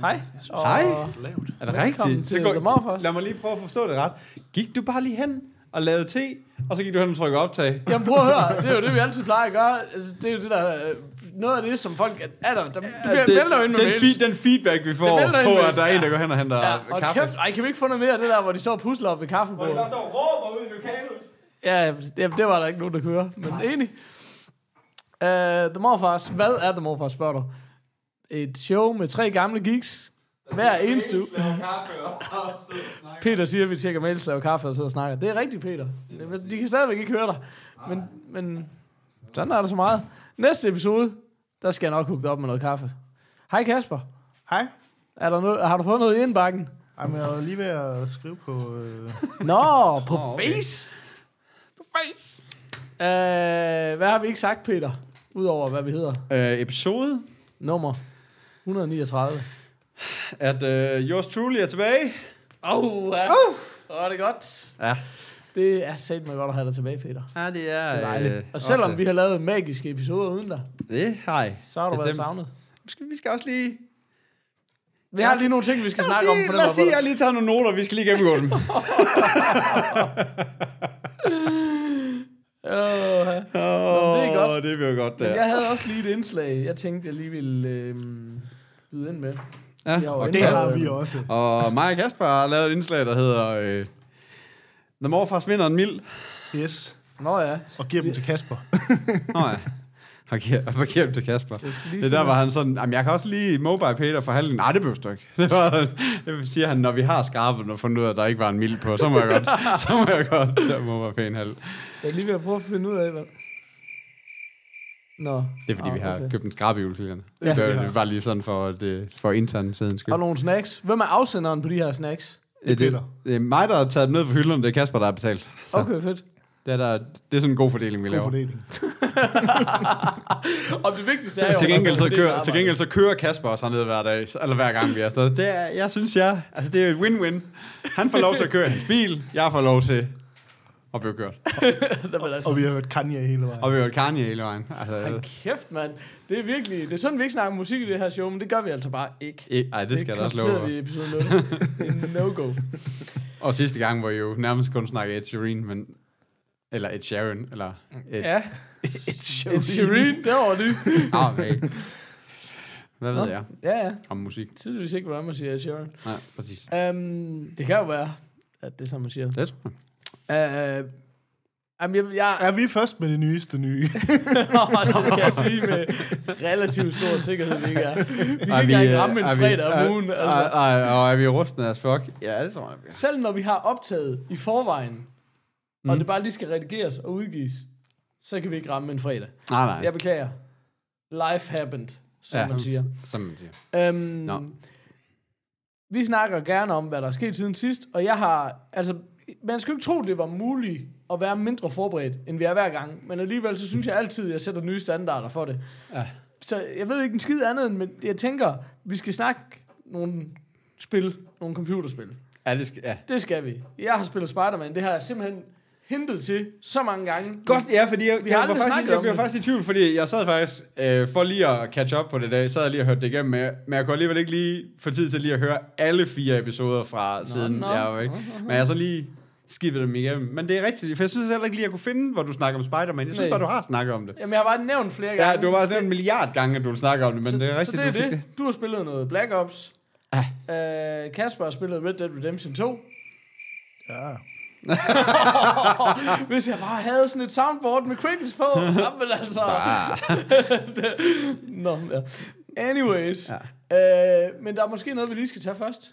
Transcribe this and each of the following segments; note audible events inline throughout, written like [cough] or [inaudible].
Hej. Og Hej. Er det rigtigt? til The Morfars. lad mig lige prøve at forstå det ret. Gik du bare lige hen og lavede te, og så gik du hen og trykkede optag? Jamen prøv at høre, det er jo det, vi altid plejer at gøre. Altså, det er jo det der, øh, noget af det, som folk er der. der det, det vælter jo ind med den, feed, den feedback, vi får på, at der er en, der ja. går hen og henter Ja, og kaffe. kæft, ej, kan vi ikke få noget mere af det der, hvor de så pusler op ved kaffebordet? og råber ud i lokalet. Ja, det, det var der ikke nogen, der kunne høre, men enig. Uh, The Morfars, hvad er The Morfars, spørger du? Et show med tre gamle geeks. Hver eneste uge. Peter siger, at vi tjekker mails, laver kaffe og sidder og snakker. Det er rigtigt, Peter. De kan stadigvæk ikke høre dig. Men, men sådan er der så meget. Næste episode, der skal jeg nok hugge op med noget kaffe. Hej Kasper. Hej. Er der noget, har du fået noget i indbakken? Ej, men jeg var lige ved at skrive på... Øh... Nå, på Nå, okay. face. På face. Uh, hvad har vi ikke sagt, Peter? Udover hvad vi hedder. Øh, episode, Nummer 139. at øh, yours truly er tilbage. Oh, ja. Oh. Oh, det er godt. Ja. Det er sat med godt at have dig tilbage, Peter. Ja, det er... Det er dejligt. og selvom vi har lavet magiske episoder uden dig, Det har I. så har du været Bestemt. savnet. Skal, vi skal også lige... Vi har lige nogle ting, vi skal snakke om. sige, For lad os sige, jeg lige taget nogle noter, vi skal lige gennemgå dem. oh. [laughs] Åh, det er godt. Det bliver godt, Men der. jeg havde også lige et indslag, jeg tænkte, jeg lige ville øh, byde ind med. Ja, og, Det har øh, vi også. og mig og Kasper har lavet et indslag, der hedder... Øh, The Morfars vinder en mild. Yes. Nå ja, Og giver dem til Kasper. [laughs] Nå ja. Har givet- har givet til Kasper. Det der var han sådan, jamen jeg kan også lige mobile Peter for halvdelen. Nej, det behøver du ikke. Det, var, det siger han, når vi har skarpet og fundet ud af, at der ikke var en mild på, så må jeg godt, [laughs] så må jeg godt tage mobile pæn halv. Jeg er lige ved at prøve at finde ud af, hvad... Nå. Det er fordi, Ah, vi har okay. købt en skrabe i juleklæderne. Ja, det, har. det var lige sådan for, det, for intern siden skyld. Og nogle snacks. Hvem er afsenderen på de her snacks? det, det, Peter. det, er mig, der har taget dem ned fra hylderne, det er Kasper, der har betalt. Så Okay, fedt. det, er der, det er sådan en god fordeling, vi God laver. fordeling. [laughs] Og det vigtigste er jo... til, gengæld så det er kører, til gengæld så kører Kasper også hernede hver dag, eller hver gang vi er afsted. Det er, jeg synes, jeg, altså det er et win-win. Han får lov til at køre hans bil, jeg får lov til at blive kørt. [laughs] Vil altså... Og vi har hørt Kanye hele vejen. Og vi har hørt Kanye hele vejen. Altså, Hold kæft, mand. Det er virkelig... Det er sådan, vi ikke snakker musik i det her show, men det gør vi altså bare ikke. I- Ej, det skal jeg da også love. for. vi i episode 0. Det er no-go. [laughs] Og sidste gang var jo nærmest kun snakke Ed Sheeran, men... Eller Ed Sheeran, eller... Ed... Ja, Et show. et Shireen, det var det. [laughs] Ah, okay. Hvad ved jeg Ja, ja. om musik? Tydeligvis ikke, hvordan man siger Ed Sheeran. Nej, præcis. Um, det kan jo være, at det er sådan, man siger. Det tror jeg. Uh, Jamen, jeg, jeg, Er vi først med det nyeste nye? [laughs] det kan jeg sige med relativt stor sikkerhed, vi ikke er. Vi kan Er ikke engang ramme en vi- fredag om ugen. Ej, Altså. ej, og er vi rustne as fuck? Ja, det tror jeg. Selv når vi har optaget i forvejen, mm. og det bare lige skal redigeres og udgives, så kan vi ikke ramme en fredag. Nej, nej. Jeg beklager. Life happened, som Ja. man siger. Som man siger. Øhm, Nå. vi snakker gerne om, hvad der er sket siden sidst, og jeg har, altså, man skal jo ikke tro, det var muligt at være mindre forberedt, end vi er hver gang, men alligevel, så synes jeg altid, at jeg sætter nye standarder for det. Ja. Så jeg ved ikke en skid andet, men jeg tænker, vi skal snakke nogle spil, nogle computerspil. Ja, det skal, ja. Det skal vi. Jeg har spillet Spider-Man, det har jeg simpelthen hentet til så mange gange. Godt, ja, fordi jeg, Vi jeg, var faktisk, jeg blev faktisk i tvivl, fordi jeg sad faktisk, øh, for lige at catch up på det dag, så havde jeg lige hørt det igennem, men jeg, men jeg kunne alligevel ikke lige få tid til lige at høre alle fire episoder fra nå, siden nå. jeg væk. Men jeg så lige skippet dem igennem. Men det er rigtigt, for jeg synes heller ikke lige, at jeg kunne finde, hvor du snakker om Spider-Man. Jeg synes Nej. bare, du har snakket om det. Jamen, jeg har bare nævnt flere gange. Ja, du har bare nævnt en milliard gange, at du vil snakke om det, men så, det er rigtigt, så det er du det. det. Du har spillet noget Black Ops. Ah. Øh, Kasper har spillet Red Dead Redemption 2. Ja. [laughs] Hvis jeg bare havde sådan et soundboard med crickets på. [laughs] Jamen altså. Ah. [laughs] Nå, ja. Anyways. Ja. Øh, men der er måske noget, vi lige skal tage først.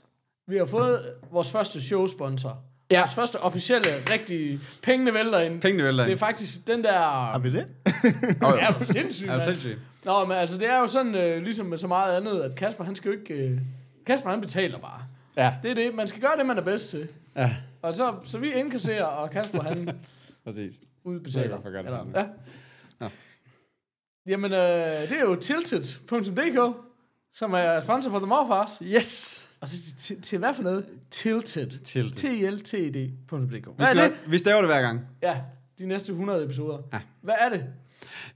Vi har fået vores første showsponsor. Ja. Vores første officielle, rigtige pengene vælter ind. Pengene vælter Det er ind. faktisk den der... Har vi det? [laughs] Er du sindssyg, Er du sindssyg? Nå, men altså, det er jo sådan, øh, ligesom med så meget andet, at Kasper, han skal jo ikke... Øh, Kasper, han betaler bare. Ja, Det er det. Man skal gøre det, man er bedst til. ja, Og så, så vi indkasserer, og Kasper han [laughs] præcis. udbetaler. Det er godt, Eller, ja. Nå. Jamen, øh, det er jo tilted.dk, som er sponsor for The Morfars. Yes! Og så til, til, hvad for noget? Tilted. Tilted. T-I-L-T-E-D.dk. Vi, Hvad er skal, det? vi staver det hver gang. Ja, de næste 100 episoder. Ja. Hvad er det?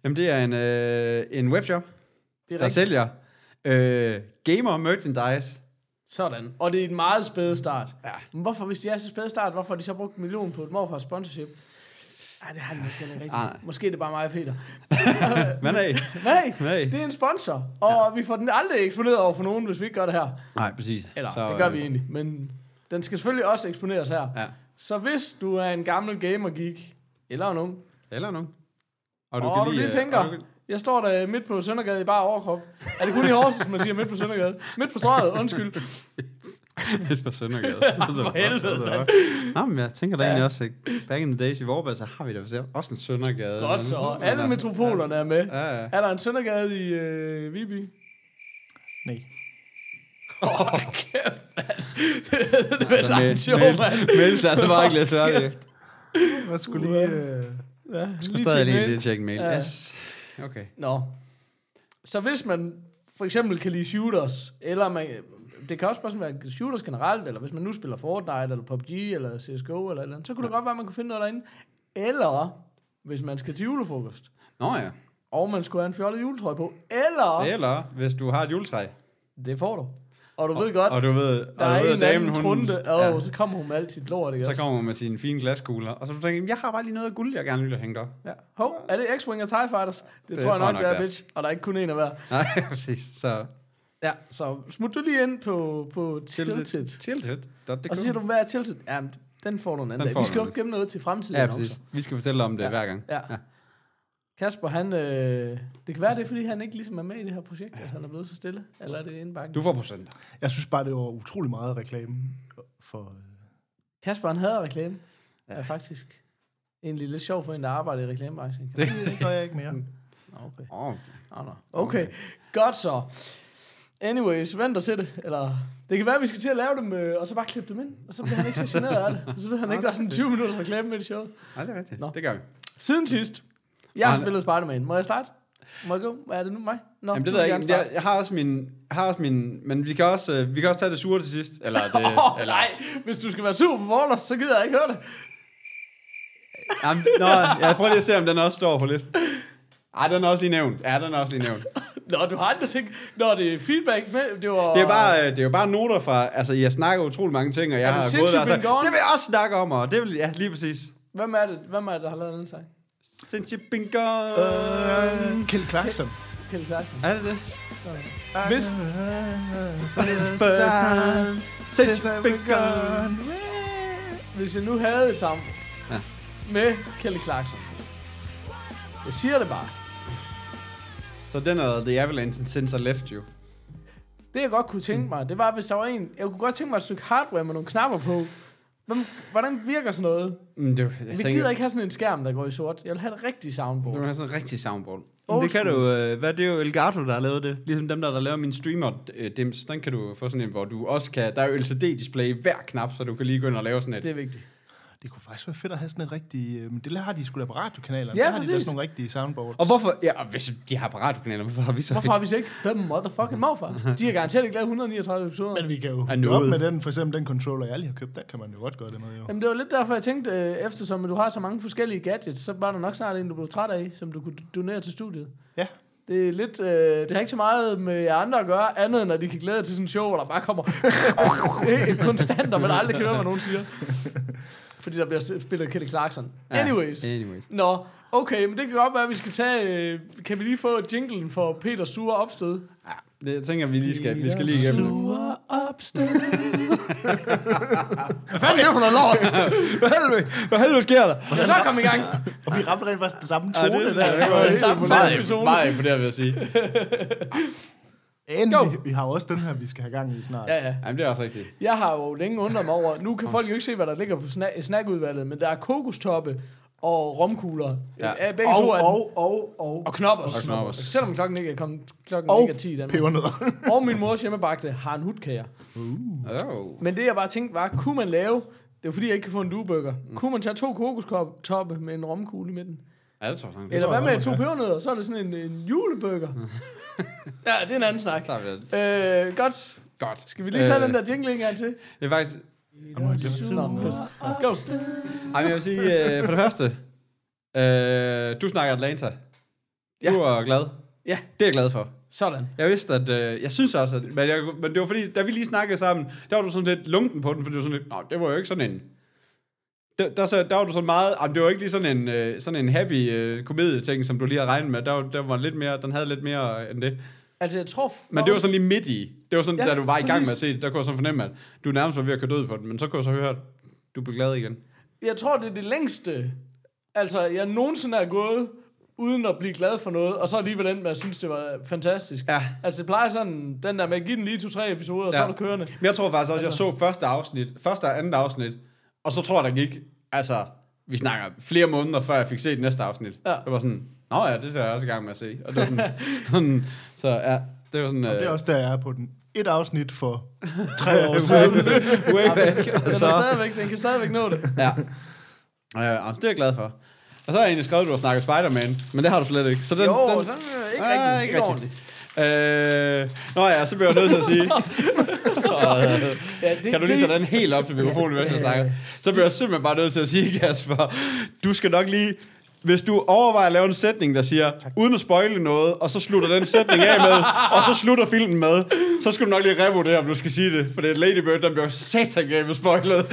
Jamen, det er en, øh, en webshop, Det er der rigtigt. sælger øh, gamer merchandise. Sådan. Og det er en meget spæde start. Ja. Men hvorfor, hvis de er så spæde start, hvorfor har de så brugt en million på et morfars sponsorship? Ej, det har de måske ikke rigtigt. Ah, nej. Måske er det bare mig Peter. Er Nej, Nej. det er en sponsor. Og vi får den aldrig eksponeret over for nogen, hvis vi ikke gør det her. Nej, præcis. Eller, Så, det gør øh, vi egentlig. Men den skal selvfølgelig også eksponeres her. Ja. Så hvis du er en gammel gamer-geek, eller nogen, Eller nogen. og, og du lige øh, tænker, du kan- jeg står der midt på Søndergade i bare overkrop. Er det kun i Horsens, man siger midt på Søndergade? Midt på strøget, undskyld. [laughs] [laughs] Lidt for Søndergade. [laughs] for helvede. Nå, men jeg tænker da Ja. egentlig også, at back in the days i Vorberg, så har vi da også en Søndergade. Godt så. Alle metropolerne er med. Ja, ja. Er der en Søndergade i øh, Viby? Nej. [laughs] Kæft, mand. det, det er vist Altså, langt show, mand. Men så er det bare ikke lidt. Jeg skulle lige... Øh, Ja, Jeg skulle stadig lige tjekke mail. Ja. Yes. Okay. Nå. Så hvis man for eksempel kan lide shooters, eller man, det kan også bare sådan være shooters generelt, eller hvis man nu spiller Fortnite, eller PUBG, eller CSGO, eller eller andet, så kunne det godt være, at man kunne finde noget derinde. Eller, hvis man skal til julefrokost, Nå ja. og man skulle have en fjollet juletrøje på, eller, Eller hvis du har et juletræ. det får du. Og du ved godt, Og du ved, der og er du ved, en at anden trunde, og ja, så kommer hun med alt sit lort, ikke så kommer hun med sine fine glaskugler. Og så du tænker, jeg har bare lige noget af guld, jeg gerne vil have hængt op. Ja. Hov, er det X-Wing og TIE Fighters? Det, det tror jeg nok, det er, bitch. Og der er ikke kun en af hver. Nej, [laughs] præcis. Så Ja, så smut du lige ind på, på Tilted. Tilted. Og så siger du, hvad er Tilted? Jamen, den får du en anden Den dag. Vi skal jo gemme noget til fremtiden. Ja, også. præcis. Vi skal fortælle om det Ja. hver gang. Ja. Ja. Kasper, han, øh, det kan være, det er, fordi han ikke ligesom er med i det her projekt, at han er blevet så stille. Eller er det indbakken? Du får procenter. jeg synes bare, det var utrolig meget reklame for... Øh, Kasper, han havde reklame. Ja. Er faktisk egentlig lidt sjov for en, der arbejder i reklamebranchen. Kan Det- sige det gør jeg ikke mere. Okay. Åh, oh, nå. Okay, godt så. Anyways, vent og se det. Eller, det kan være, at vi skal til at lave dem, øh, og så bare klippe dem ind. Og så bliver han ikke så generet af det. Og så ved han ikke, der er sådan 20 minutters reklame med i showet. nej, det er rigtigt. Nå. Det gør vi. Siden sidst. Jeg har Han- spillet Spider-Man. Må jeg starte? Må jeg gå? Hvad er det nu mig? Nå, Jamen, det ved jeg ikke. Jeg, jeg, har også min, har også min, men vi kan også, øh, vi kan også tage det sure til sidst. Eller det, [laughs] Åh, eller, nej, hvis du skal være sur på Warlords, så gider jeg ikke høre det. Jamen, nå, jeg prøver lige at se, om den også står på listen. Ej, den er også lige nævnt. Ja, den er også lige nævnt. Nå, du har andre ting. Nå, det er feedback med, det var... Det er, bare, øh, det er jo bare noter fra, altså jeg snakker utrolig mange ting, og jeg Er det har gået der you've og sagt, det vil jeg også snakke om, og det vil, ja, lige præcis. Hvem er det, hvem er det der har lavet den sang? Since you've been gone. Øh, Kjeld Clarkson. Kjeld Saxon. Er det det? Hvis, First time, since you've been gone. hvis jeg nu havde et sammen Ja. med Kelly Clarkson. Jeg siger det bare. Så den er The Avalanche Since I Left You. Det jeg godt kunne tænke mig, det var, hvis der var en... Jeg kunne godt tænke mig et stykke hardware med nogle knapper på. Hvem, hvordan virker sådan noget? Mm, det, jeg Vi tænker, gider ikke have sådan en skærm, der går i sort. Jeg vil have et rigtigt soundboard. Du har sådan en rigtig soundboard. Old det kan du, øh, hvad det er jo Elgato, der har lavet det. Ligesom dem der, der laver min streamer øh, dims, den kan du få sådan en, hvor du også kan, der er jo LCD-display i hver knap, så du kan lige gå ind og lave sådan et. Det er vigtigt. Det kunne faktisk være fedt at have sådan et rigtigt... Øh, men det har de sgu da på radiokanalerne. Ja, der har de da præcis. sådan nogle rigtige soundboards. Og hvorfor, ja, og hvis de har apparatkanaler, hvorfor har vi så Hvorfor har vi så ikke The motherfucking Morfars? [laughs] De har garanteret ikke lavet 139 episoder. Men vi kan jo gå op med den, for eksempel den controller, jeg lige har købt, den kan man jo godt gøre det med, jo. Jamen, det var lidt derfor, jeg tænkte, øh, eftersom du har så mange forskellige gadgets, så var der nok snart en, du blev træt af, som du kunne donere til studiet. Ja. Det er lidt, øh, det har ikke så meget med jer andre at gøre, andet end at de kan glæde jer til sådan en show, hvor der bare kommer [laughs] et konstant, og man aldrig kan høre, hvad nogen siger. [laughs] Fordi der bliver spillet Kelly Clarkson. Ja, Anyways. anyways. Nå, okay, men det kan godt være, at vi skal tage... Øh, kan vi lige få jinglen for Peters sure opstød? Det jeg tænker vi lige skal, vi skal lige igennem det. Sure opstød. Hvad fanden er det for noget lort? Hvad helvede, hvad helvede sker der? Ja, så kom i gang. Og vi ramte rent faktisk den samme Ja, tone det, der. det var det helt samme meget- falske tone. Meget imponerende, vil jeg sige. [laughs] Men Go. vi, har jo også den her, vi skal have gang i snart. Ja, ja. Jamen, det er også rigtigt. Jeg har jo længe undret mig over, nu kan folk jo ikke se, hvad der ligger på sna- snackudvalget, men der er kokostoppe og romkugler. Ja. Ja. Begge Og, to er og, og, og, og knoppers. Og knoppers. Selvom klokken ikke er, kommet, klokken og ikke er 10 i Danmark. pebernødder. [laughs] Og min mors hjemmebagte har en hudkager. Oh. Men det jeg bare tænkte var, kunne man lave, det er fordi jeg ikke kan få en duebøger, Mm. kunne man tage to kokostoppe med en romkugle i midten? Ja, det tror jeg. Eller hvad med to pebernødder, så er det sådan en, en julebøger. [laughs] [laughs] ja, det er en anden snak. Så er vi det. Øh, godt. Godt. Skal vi lige tage Øh, den der jingle en gang til? Det er faktisk... Nå, pis. Go. Ej, men jeg vil sige, øh, for det første, øh, du snakker Atlanta. Ja. Du er glad. Ja. Det er jeg glad for. Sådan. Jeg vidste, at... Øh, jeg synes også, at... Men, jeg, men det var fordi, da vi lige snakkede sammen, der var du sådan lidt lunken på den, fordi du var sådan lidt... Nå, det var jo ikke sådan en... Der, der, så, der var du sådan meget... Jamen, det var ikke lige sådan en, øh, sådan en happy øh, komedieting, som du lige havde regnet med. Der, var- der var lidt mere... Den havde lidt mere end det. Altså, jeg tror... Men det var sådan lige midt i. Det var sådan, Ja, da du var i gang med at præcis. se det, der kunne jeg sådan fornemme, at du nærmest var ved at køre død på den. Men så kunne jeg så høre, at du blev glad igen. Jeg tror, det er det længste, altså, jeg nogensinde er gået, uden at blive glad for noget, og så alligevel den med at synes, det var fantastisk. Ja. Altså, det plejer sådan, den der med at give den lige to-tre episoder, og så Ja. er du kørende. Men jeg tror faktisk også, Altså- jeg så første afsnit, første og andet afsnit, og så tror jeg, der gik, altså, vi snakker flere måneder, før jeg fik set næste afsnit. Ja. Det var sådan, nå ja, det er jeg også i gang med at se. Og det var sådan, [laughs] sådan så ja, det var sådan, Det er øh, også der, jeg er på den. Et afsnit for [laughs] tre år siden. way [laughs] back. Og Den, så, er stadigvæk, den kan stadigvæk nå det. ja. Øh, og det er jeg glad for. Og så har jeg egentlig skrevet, at du har snakket Spider-Man, men det har du slet ikke. Så den, jo, den, sådan ikke Ah, rigtigt. ikke Ikke rigtigt. Øh, nå ja, så bliver jeg nødt til at sige, og, [laughs] Ja, det, kan du lige tage den helt op til mikrofonen, mens jeg [laughs] snakker? Så bliver jeg simpelthen bare nødt til at sige, Kasper, du skal nok lige, hvis du overvejer at lave en sætning, der siger, uden at spoile noget, og så slutter den sætning af med, og så slutter filmen med, så skal du nok lige revurdere, om du skal sige det. For det er Lady Bird, den bliver satan med spoilet. [laughs]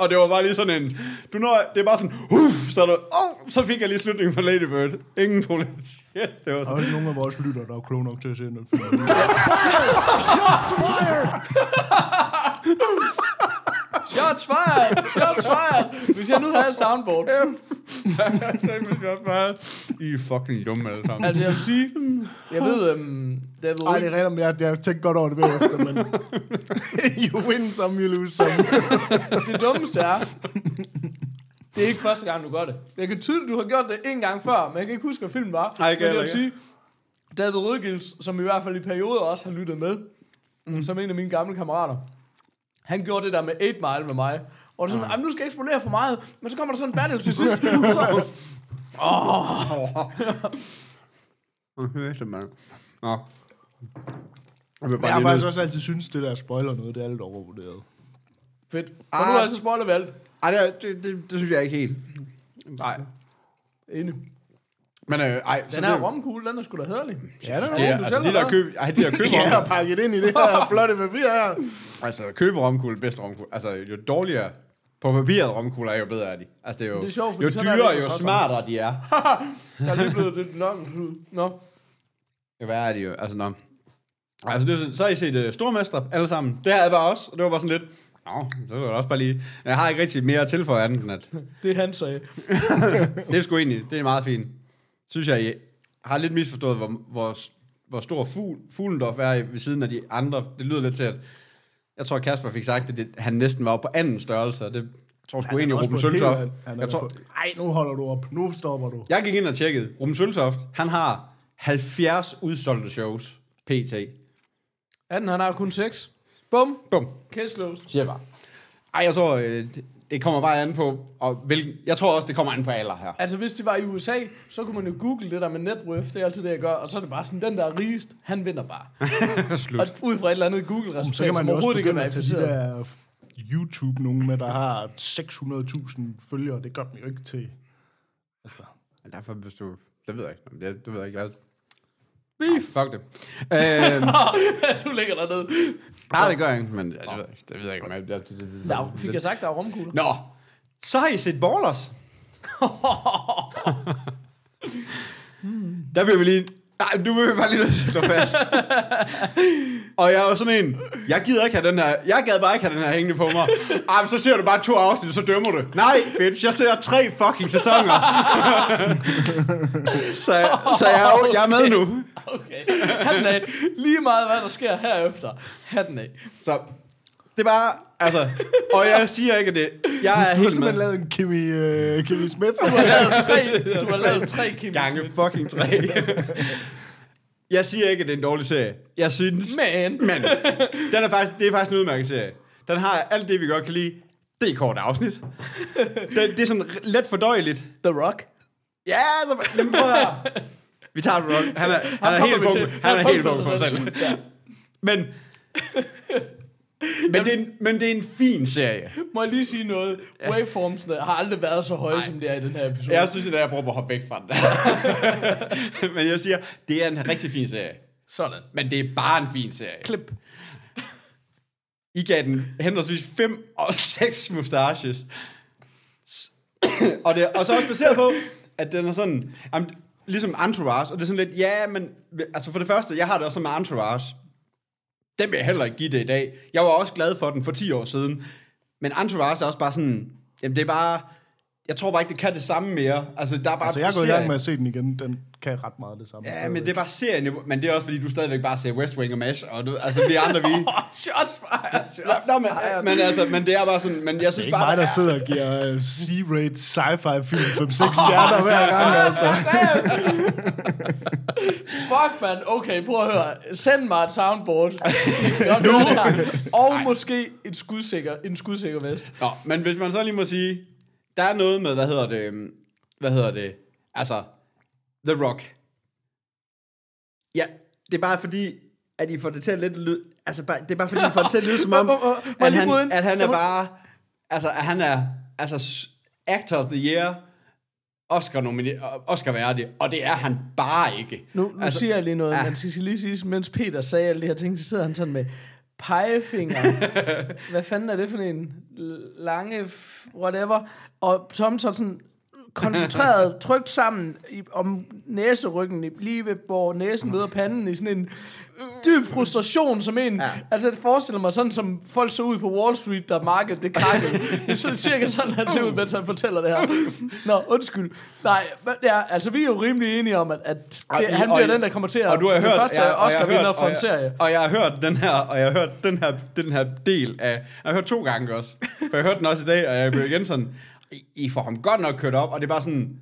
Og det var bare lige sådan en, du når, det er bare sådan, uff, så, er der, oh, så fik jeg lige slutningen på Lady Bird. Ingen problem. Shit, det var Der er sådan. ikke nogen af vores lytter, der er kloge nok til at se den film. [laughs] [laughs] Shots fired! Shots fired! Hvis jeg nu havde et soundboard. I er fucking dumme alle sammen. Altså, jeg vil sige, jeg ved, um, David Ej, det er rigtigt, jeg, jeg tænkte godt over det bagefter, men... [laughs] you win some, you lose some. det dummeste er, det er ikke første gang, du gør det. Jeg kan tydeligt, du har gjort det en gang før, men jeg kan ikke huske, hvad filmen var. Nej, ikke men jeg vil sige, David Rødgilds, som i hvert fald i perioder også har lyttet med, mm. som en af mine gamle kammerater, han gjorde det der med 8 Mile med mig. Og det er sådan, "Ej, men nu skal jeg ikke spolere for meget, men så kommer der sådan en battle til sidst. [laughs] så, Højeste, [laughs] mand. Nå. Jeg vil bare jeg har lige faktisk også altid synes, det der spoiler noget, det er lidt overvurderet. fedt. For Ah. nu er jeg så spoiler vi alt. Ej, det, det, det, det, synes jeg ikke helt. Nej. Enig. Men øh, ej, så Den her det, romkugle, den er sgu da hederlig. Ja, det er det er, altså, de har der køb, ej, de der køb, [laughs] Ja, og pakket ind i det her [laughs] flotte papir her. altså købe romkugle, bedste romkugle. Altså, jo dårligere på papiret romkugle er, jo bedre er de. Altså, det er jo, Det er sjovt, jo er dyrere, det jo smartere de er. [laughs] Der er lige blevet lidt nok. Nå. Jo værre er de jo. Altså, nå. Altså, det er, sådan- så har I set uh, Stormester alle sammen. Det havde jeg bare også, og det var bare sådan lidt, Nå, det var også bare lige... Jeg har ikke rigtig mere at tilføje andet end at... Det han sagde. Det er sgu egentlig, det er meget fint. Synes jeg, I har lidt misforstået, hvor, hvor, hvor stor fugl, Fuglendorf er ved siden af de andre. Det lyder lidt til, at... Jeg tror, Kasper fik sagt, at det, han næsten var på anden størrelse, og det jeg tror sgu egentlig, Ruben Søltoft... Jeg, tror, Ej, nu holder du op. Nu stopper du. jeg gik ind og tjekkede. Ruben Søltoft, han har 70 udsolgte shows, pt. 18, han har kun 6. Bum. Bum. Case closed. Siger jeg bare. Ej, jeg tror, øh, det, kommer bare an på, og hvilken, jeg tror også, det kommer an på alder her. Altså, hvis det var i USA, så kunne man jo google det der med net worth. Det er altid det, jeg gør. Og så er det bare sådan, den der er rigest, han vinder bare. [laughs] Slut. Og ud fra et eller andet Så Google-resultat, kan man som jo også overhovedet ikke er tage de der YouTube, nogen med, der har 600.000 følgere. Det gør dem jo ikke til... Altså, Men derfor, hvis du... Det ved jeg ikke. Det, det ved jeg ikke. Altså. Beef. Fuck det. øhm, [laughs] du ligger dernede. nej, det gør jeg ikke, men ja, det, ved jeg, ikke. det ved jeg ikke. om Jeg, det, det, det, Der, fik jeg sagt, der er romkugler? Nå, så har I set Ballers. [laughs] Der bliver vi lige... Nej, du vil bare lige stå fast. [laughs] og jeg er jo sådan en... Jeg gider ikke have den her... Jeg gad bare ikke have den her hængende på mig. Ej, men så ser du bare to afsnit, så dømmer du. Nej, bitch, jeg ser tre fucking sæsoner. [laughs] så, så jeg, er, jeg er med nu. Okay. Hatten af. Lige meget, hvad der sker herefter. Hatten af. Så det er bare, altså, og jeg siger ikke, at det, jeg er Du har helt simpelthen med. lavet en Kimmy, uh, Kimmy Smith. Du har lavet tre, [laughs] du har lavet tre Kim Gange fucking tre. [laughs] jeg siger ikke, at det er en dårlig serie. Jeg synes... Men, Men den er faktisk, det er faktisk en udmærket serie. Den har alt det, vi godt kan lide. Det er kort afsnit. Det, det er sådan let fordøjeligt. The Rock. Ja, så, jamen, prøv at høre. Vi tager den rock. Han er, han er kommer helt på, til. han er Han helt på for sig selv. sig Men, men, det er en, men det er en fin serie. Må jeg lige sige noget? Waveformsene har aldrig været så høje, som det er i den her episode. Jeg synes, det er, jeg prøver at hoppe væk fra den. [laughs] men jeg siger, det er en rigtig fin serie. Sådan. Men det er bare en fin serie. Klip. I gav den henholdsvis 5 og 6 mustaches. Og, det, og så også baseret på, at den er sådan, jamen, ligesom Entourage, og det er sådan lidt, ja, men, altså for det første, jeg har det også med Entourage. Den vil jeg heller ikke give det i dag. Jeg var også glad for den for 10 år siden. Men Entourage er også bare sådan, jamen det er bare, jeg tror bare ikke, det kan det samme mere. Altså, der er bare Altså, jeg er gået i serien- gang med at se den igen. Den kan ret meget det samme. Ja, men det er bare serieniveau. Men det er også, fordi du stadigvæk bare ser West Wing og MASH, og du, altså, vi andre, vi... [laughs] Shots fired. Nå, nå, men, men, altså, men det er bare sådan, men jeg Det er synes ikke bare, mig, der der er, sidder og giver uh, [laughs] C-rate sci-fi film 5-6 stjerner hver gang, altså. Fuck, man. Okay, prøv at høre. Send mig et soundboard. [laughs] nu. Og måske et skudsikker, en skudsikker vest. Nå, men hvis man så lige må sige, der er noget med, hvad hedder det, øhm, hvad hedder det, altså, The Rock. Ja, det er bare fordi, at I får det til at lidt lyde, altså, bare, det er bare fordi, I får det til at lyde som [laughs] om, at han, at han er bare, altså, at han er, altså, actor of the year, Oscar, nominer- Oscar værdig, og det er han bare ikke. Nu, nu altså, siger jeg lige noget, ja. men skal lige sige, mens Peter sagde alle de her ting, så sidder han sådan med pegefinger. [laughs] Hvad fanden er det for en? Lange, whatever. Og Tom så sådan koncentreret, [laughs] trykt sammen i, om næseryggen, i- lige ved, hvor næsen møder panden, i sådan en dyb frustration, som en... Ja. Altså, jeg forestiller mig sådan, som folk så ud på Wall Street, der markedet det krakkede. [laughs] det er sådan cirka sådan, han ser ud, mens han fortæller det her. [laughs] Nå, undskyld. Nej, men ja, altså, vi er jo rimelig enige om, at, at Og det, I- han og bliver I- den, der kommer til at og du har hørt, første ja, og jeg har Oscar-vinder hørt- for og en jeg- serie. Og jeg har hørt den her, og jeg har hørt den her, den her del af, jeg har hørt to gange også, for jeg hørte den også i dag, og jeg blev igen sådan, I, I får ham godt nok kørt op, og det er bare sådan,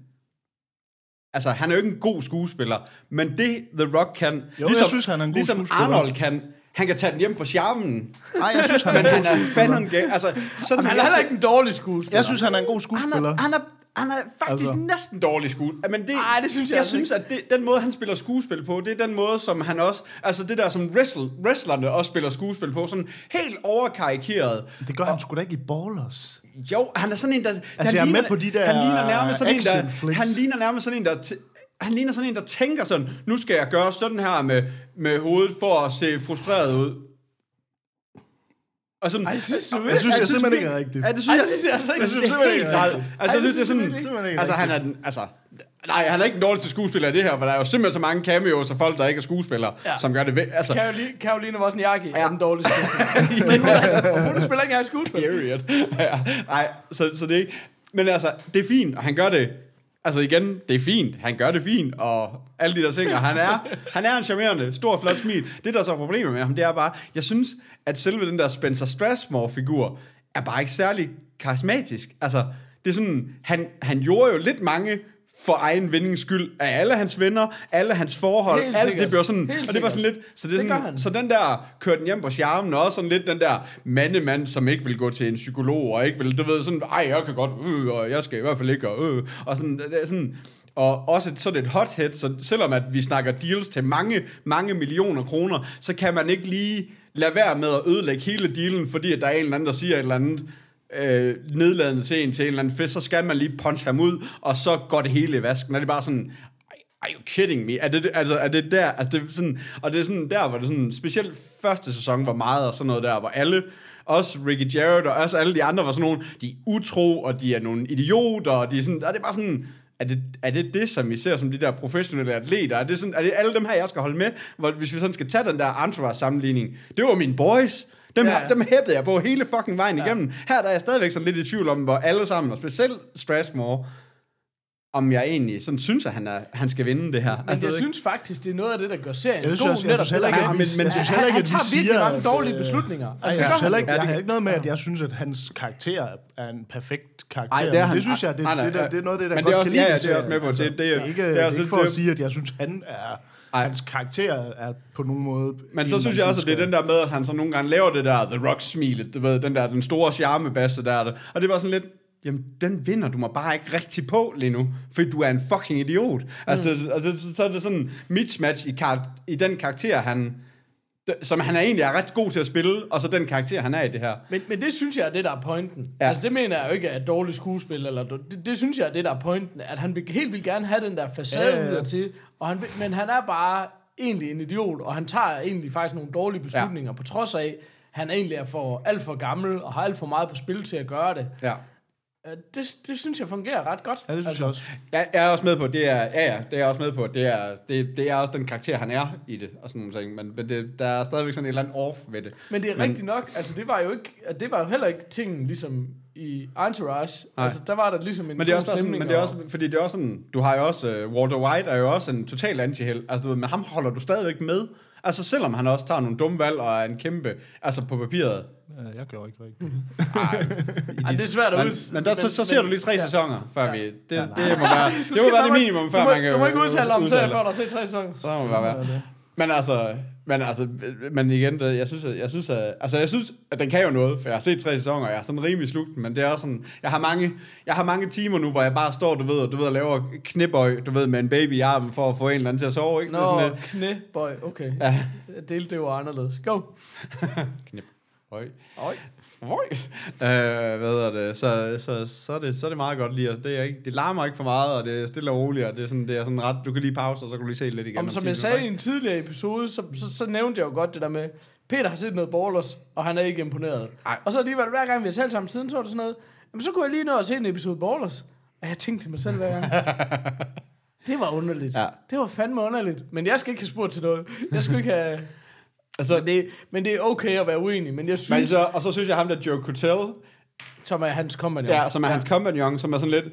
altså han er jo ikke en god skuespiller, men det The Rock kan, Jo, jeg synes, han er en god ligesom skuespiller. Arnold kan, han kan tage den hjem på charmen, Nej, jeg synes, han er men en han god er skuespiller. fandme en altså, sådan Men han er heller ikke en dårlig skuespiller. Jeg synes, han er en god han skuespiller. er, han er, han er faktisk Altså. næsten dårlig skuespiller. Men det, Ej, det synes jeg jeg altså synes, at det, den måde, han spiller skuespil på, det er den måde, som han også... Altså det der, som wrestle, wrestlerne også spiller skuespil på, sådan helt overkarikeret. Det gør han sgu da ikke i Ballers. Jo, han er sådan en, der... Altså, jeg er med på de der Han ligner nærmest sådan en, der... flicks. Han ligner nærmest sådan en, der... Han ligner sådan en, der tænker sådan, nu skal jeg gøre sådan her med, med hovedet for at se frustreret ud. Og sådan, Ej, synes du Jeg synes, jeg simpelthen virkelig- ikke er rigtigt. Ja, det synes Ej, jeg, synes jeg altså ikke. jeg synes, det er simpelthen helt ikke ret. rigtigt. Altså, Ej, jeg synes, det er sådan, synes jeg simpelthen ikke altså, han er den, altså, nej, han er ikke den dårligste skuespiller i det her, for der er jo simpelthen så mange cameos af folk, der ikke er skuespillere, ja. Som gør det ved, altså, Caroline, Caroline Wozniacki ja. [laughs] Er den dårlige skuespiller. hun, altså, hun spiller ikke engang skuespil. period. ja, nej, så, så det er ikke, men altså, det er fint, og han gør det, altså igen, det er fint, han gør det fint, og alle de der ting, og han er, han er en charmerende, stor, flot smil. Det, der er så er problemet med ham, det er bare, jeg synes, at selve den der Spencer Strathmore-figur, er bare ikke særlig karismatisk. Altså, det er sådan, han, han gjorde jo lidt mange for egen vindings skyld af alle hans venner, alle hans forhold, Helt alt sikkert. det bliver sådan, Helt og det var sådan lidt, så det er Det sådan, han. så den der kørte den hjem på charmen, og også sådan lidt den der mandemand, som ikke vil gå til en psykolog, og ikke vil, du ved, sådan, ej, jeg kan godt, øh, og jeg skal i hvert fald ikke, og, øh, og sådan, det er sådan, og også et, sådan et hothead, så selvom at vi snakker deals til mange, mange millioner kroner, så kan man ikke lige lade være med at ødelægge hele dealen, fordi at der er en eller anden, der siger et eller andet, øh, nedladende til en til en eller anden fest, så skal man lige punch ham ud, og så går det hele i vasken. Og det er bare sådan, are you kidding me? Er det, altså, er det der, altså, det er sådan, og det er sådan der, hvor det sådan, specielt første sæson var meget og sådan noget der, hvor alle, også Ricky Jarrett og også alle de andre var sådan nogle, de er utro, og de er nogle idioter, og de er sådan, og det er bare sådan, er det, er det det, som vi ser som de der professionelle atleter? Er det, sådan, er det alle dem her, jeg skal holde med? Hvor, hvis vi sådan skal tage den der entourage-sammenligning. Det var mine boys. Dem, Ja, dem hæppede jeg på hele fucking vejen ja. igennem. Her der er jeg stadigvæk sådan lidt i tvivl om, hvor alle sammen, og specielt Strathmore, om jeg egentlig sådan synes, at han, er, han skal vinde det her. Men Altså, jeg synes faktisk, det er noget af det, der gør serien Jeg god. synes også- jeg netop synes heller det ikke, vi- men jeg synes han- heller ikke, han at vi tager virkelig siger, mange dårlige øh, beslutninger. Altså, Altså, jeg, det synes heller han. ikke, jeg det- har ikke noget med, at jeg synes, at hans karakter er en perfekt karakter. Ej, Ej, det er det, han- det synes jeg, det, nej, nej, det, ja. det er noget af det, der Men godt det er også- kan lide ja, det er også med på. Det- det er- det er ikke, det er det er også- ikke for det- at sige, at jeg synes, han er... Ej. Hans karakter er på nogen måde... Men en, så synes jeg også, at det er den der med, at han så nogle gange laver det der The Rock-smilet, du ved, den der, den store charmebasse der, der. Og det var sådan lidt, jamen, den vinder du mig bare ikke rigtig på lige nu, fordi du er en fucking idiot. Altså, det, altså så er det sådan en mismatch i, kar- i den karakter, han, som han er egentlig er ret god til at spille, og så den karakter, han er i det her. Men, men det synes jeg er det, der er pointen. Ja. Altså det mener jeg jo ikke er dårligt skuespil. Eller, det, det synes jeg er det, der er pointen. At han vil, helt vil gerne have den der facade Ja, ja, ja. til. Og han, men han er bare egentlig en idiot, og han tager egentlig faktisk nogle dårlige beslutninger, ja. på trods af, han egentlig er for alt for gammel, og har alt for meget på spil til at gøre det. Ja. Øh, Det, det synes jeg fungerer ret godt. Ja, det synes jeg også. Jeg, jeg er også med på, det er, ja, ja, det er jeg også med på, det er, det, det er også den karakter, han er i det, og sådan nogle ting, men, men det, der er stadigvæk sådan et eller andet off ved det. Men det er Men- rigtigt nok, altså det var jo ikke, det var jo heller ikke tingen ligesom i Entourage. Nej. Altså der var der ligesom en Men det er også stemning. men det er og- også, fordi det er også sådan, du har jo også, uh, Walter White er jo også en total antiheld, altså du ved, men ham holder du stadigvæk med, altså selvom han også tager nogle dumme valg og er en kæmpe, altså på papiret. Ja, jeg gjorde ikke rigtigt. Ej, det er svært at Men, ud... men der, så, så ser du lige tre sæsoner, før vi, det, det, Ja, må være, det må skal- være du det minimum, før du må, man kan Du må ikke udtale om før der er set tre sæsoner. Så må det bare være. Men altså, men altså, men igen, det, jeg synes, at, jeg synes, at, altså, jeg synes, at den kan jo noget, for jeg har set tre sæsoner, og jeg er sådan rimelig slugt, men det er også sådan, jeg har mange, jeg har mange timer nu, hvor jeg bare står, du ved, og du ved, og laver knæbøj, du ved, med en baby i armen, for at få en eller anden til at sove, ikke? Nå, sådan lidt, knæbøj, okay. Ja. Jeg delte det jo anderledes. Go. [laughs] Øj. Oj. Øh, hvad hedder det? Så, så, så, er det, så er det meget godt lige. Det, er ikke, det larmer ikke for meget, og det er stille og roligt, og det er sådan, det er sådan ret, du kan lige pause, og så kan du lige se lidt igen. Om, som jeg sagde i en tidligere episode, så, så, så nævnte jeg jo godt det der med, Peter har set noget Ballers, og han er ikke imponeret. Ej. Og så alligevel, hver gang vi har talt sammen siden, så var det sådan noget, jamen så kunne jeg lige nå at se en episode Ballers. Og jeg tænkte til mig selv hver gang. [laughs] Det var underligt. Ja. Det var fandme underligt. Men jeg skal ikke have spurgt til noget. Jeg skal ikke have... Altså, Men det, men det er okay at være uenig, men jeg men synes, så, og så synes jeg ham der Joe Cotel, som er hans kompagnon. ja, som er hans kompagnon, som er sådan lidt,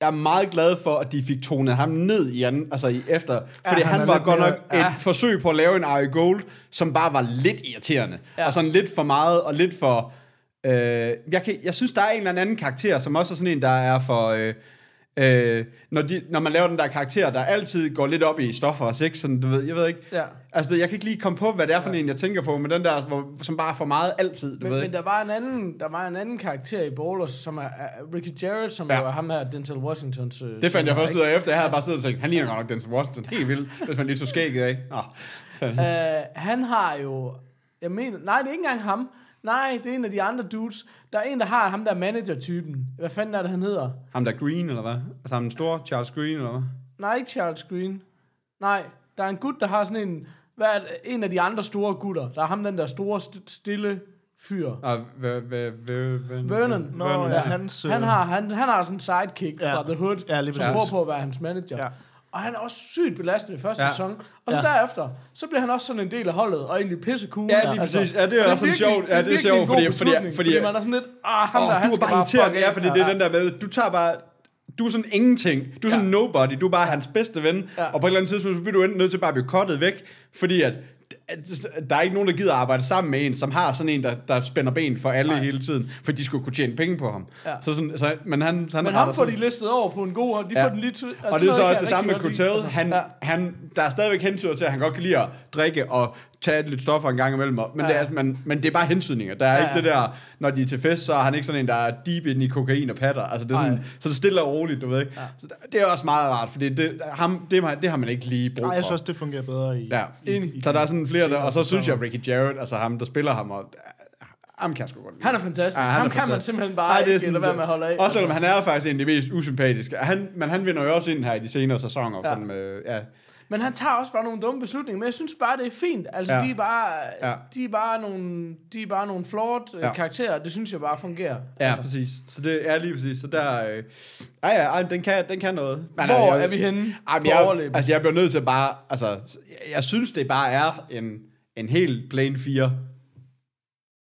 jeg er meget glad for, at de fik tonet ham ned i anden, altså i efter, fordi han han, er var godt mere- nok et ja. forsøg på at lave en Ari Gold, som bare var lidt irriterende, Ja. og sådan lidt for meget, og lidt for, øh, jeg, kan, jeg synes, der er en eller anden karakter, som også er sådan en, der er for, øh, øh, når, de, når man laver den der karakter, der altid går lidt op i stoffer og sex, sådan, du ved, jeg ved ikke, Ja. altså jeg kan ikke lige komme på, hvad det er for en, jeg tænker på, men den der, hvor, som bare er for meget altid, du Men, ved men ikke. der var en anden, der var en anden karakter i Ballers, som er, er Ricky Jarrett, som Ja. ja. er ham her, Denzel Washingtons øh, Det fandt jeg først ud af efter. Jeg havde bare siddet og tænkt, han ligner nok Denzel Washington helt vildt, hvis man lige tog skægget af. Nå, så, Øh, han har jo... Jeg mener... Nej, det er ikke engang ham. Nej, det er en af de andre dudes. Der er en, der har ham der manager-typen. Hvad fanden er det, han hedder? ham der Green, eller hvad? Altså ham den store Charles Green, eller hvad? Nej, ikke Charles Green. Nej, der er en gut, der har sådan en... Hvad er det? En af de andre store gutter. Der er ham, den der store, st- stille fyr. Ah, v- v- v- v- Vernon. Nå, ja, hans... øh, Han har, han, han har sådan en sidekick Ja. fra The Hood, Ja, lige som prøver på at være hans manager. Ja. Og han er også sygt belastende i første Ja. ja. sæson. Og så Ja. ja. derefter, så bliver han også sådan en del af holdet, og egentlig pisse cool. Ja, lige præcis. Ja, det er også sådan sjovt. Ja, det er sjovt, en god fordi- fordi- fordi, fordi- man er sådan lidt, ah, ham Åh, der, han du er bare irriterende, ja, fordi det er den der med, du tager bare, du er sådan ingenting. Du er sådan Ja. nobody. Du er bare hans bedste ven. Ja. Og på et eller andet tidspunkt, så bliver du enten nødt til bare at blive kottet væk, fordi at der er ikke nogen, der gider arbejde sammen med en, som har sådan en, der, der spænder ben for alle Nej. hele tiden, for de skulle kunne tjene penge på ham. Ja. Så sådan, så, men han, så han Men ham får sådan- de listet over på en god, og de Ja. får den lige altså og det er så også det samme med. Cotel. Altså, Han, ja. han, der er stadigvæk hensyn til, at han godt kan lide at drikke og tage lidt stoffer en gang imellem. Men, Ja. det er, men, men det er bare hensynninger. Der er Ja, ikke ja. det der, når de er til fest, så er han ikke sådan en, der er deep ind i kokain og patter. Altså, det er sådan, Nej. så det er stille og roligt, du ved ikke. Ja. Så det er også meget rart, fordi det, ham, det, har- det har man ikke lige brug Nej, for. jeg synes også, det fungerer bedre i... Ja. Enig. Så der er sådan flere der, og så synes jeg. Ricky Jarrett, altså ham, der spiller ham, og ham kan jeg sgu godt lide. Han er fantastisk. Ja, han ham er kan man fantastisk. simpelthen bare Ej, det er ikke lade være med at holde af. Også selvom han er faktisk en af de mest usympatiske. Han, men han vinder jo også ind her i de senere sæsoner. Ja. Sådan med, ja. Men han tager også bare nogle dumme beslutninger, men jeg synes bare, det er fint. Altså, Ja. de, er bare, Ja. de, er bare nogle, de er bare nogle flawed Ja. ja. karakterer, det synes jeg bare fungerer. Ja, altså, præcis. Så det er lige præcis. Så der... Øh, ej, ja, ej, den kan, den kan noget. Men, Hvor jeg, er vi henne Ej, men jeg, altså, jeg bliver nødt til at bare... Altså, jeg, jeg synes, det bare er en, en helt plain 4.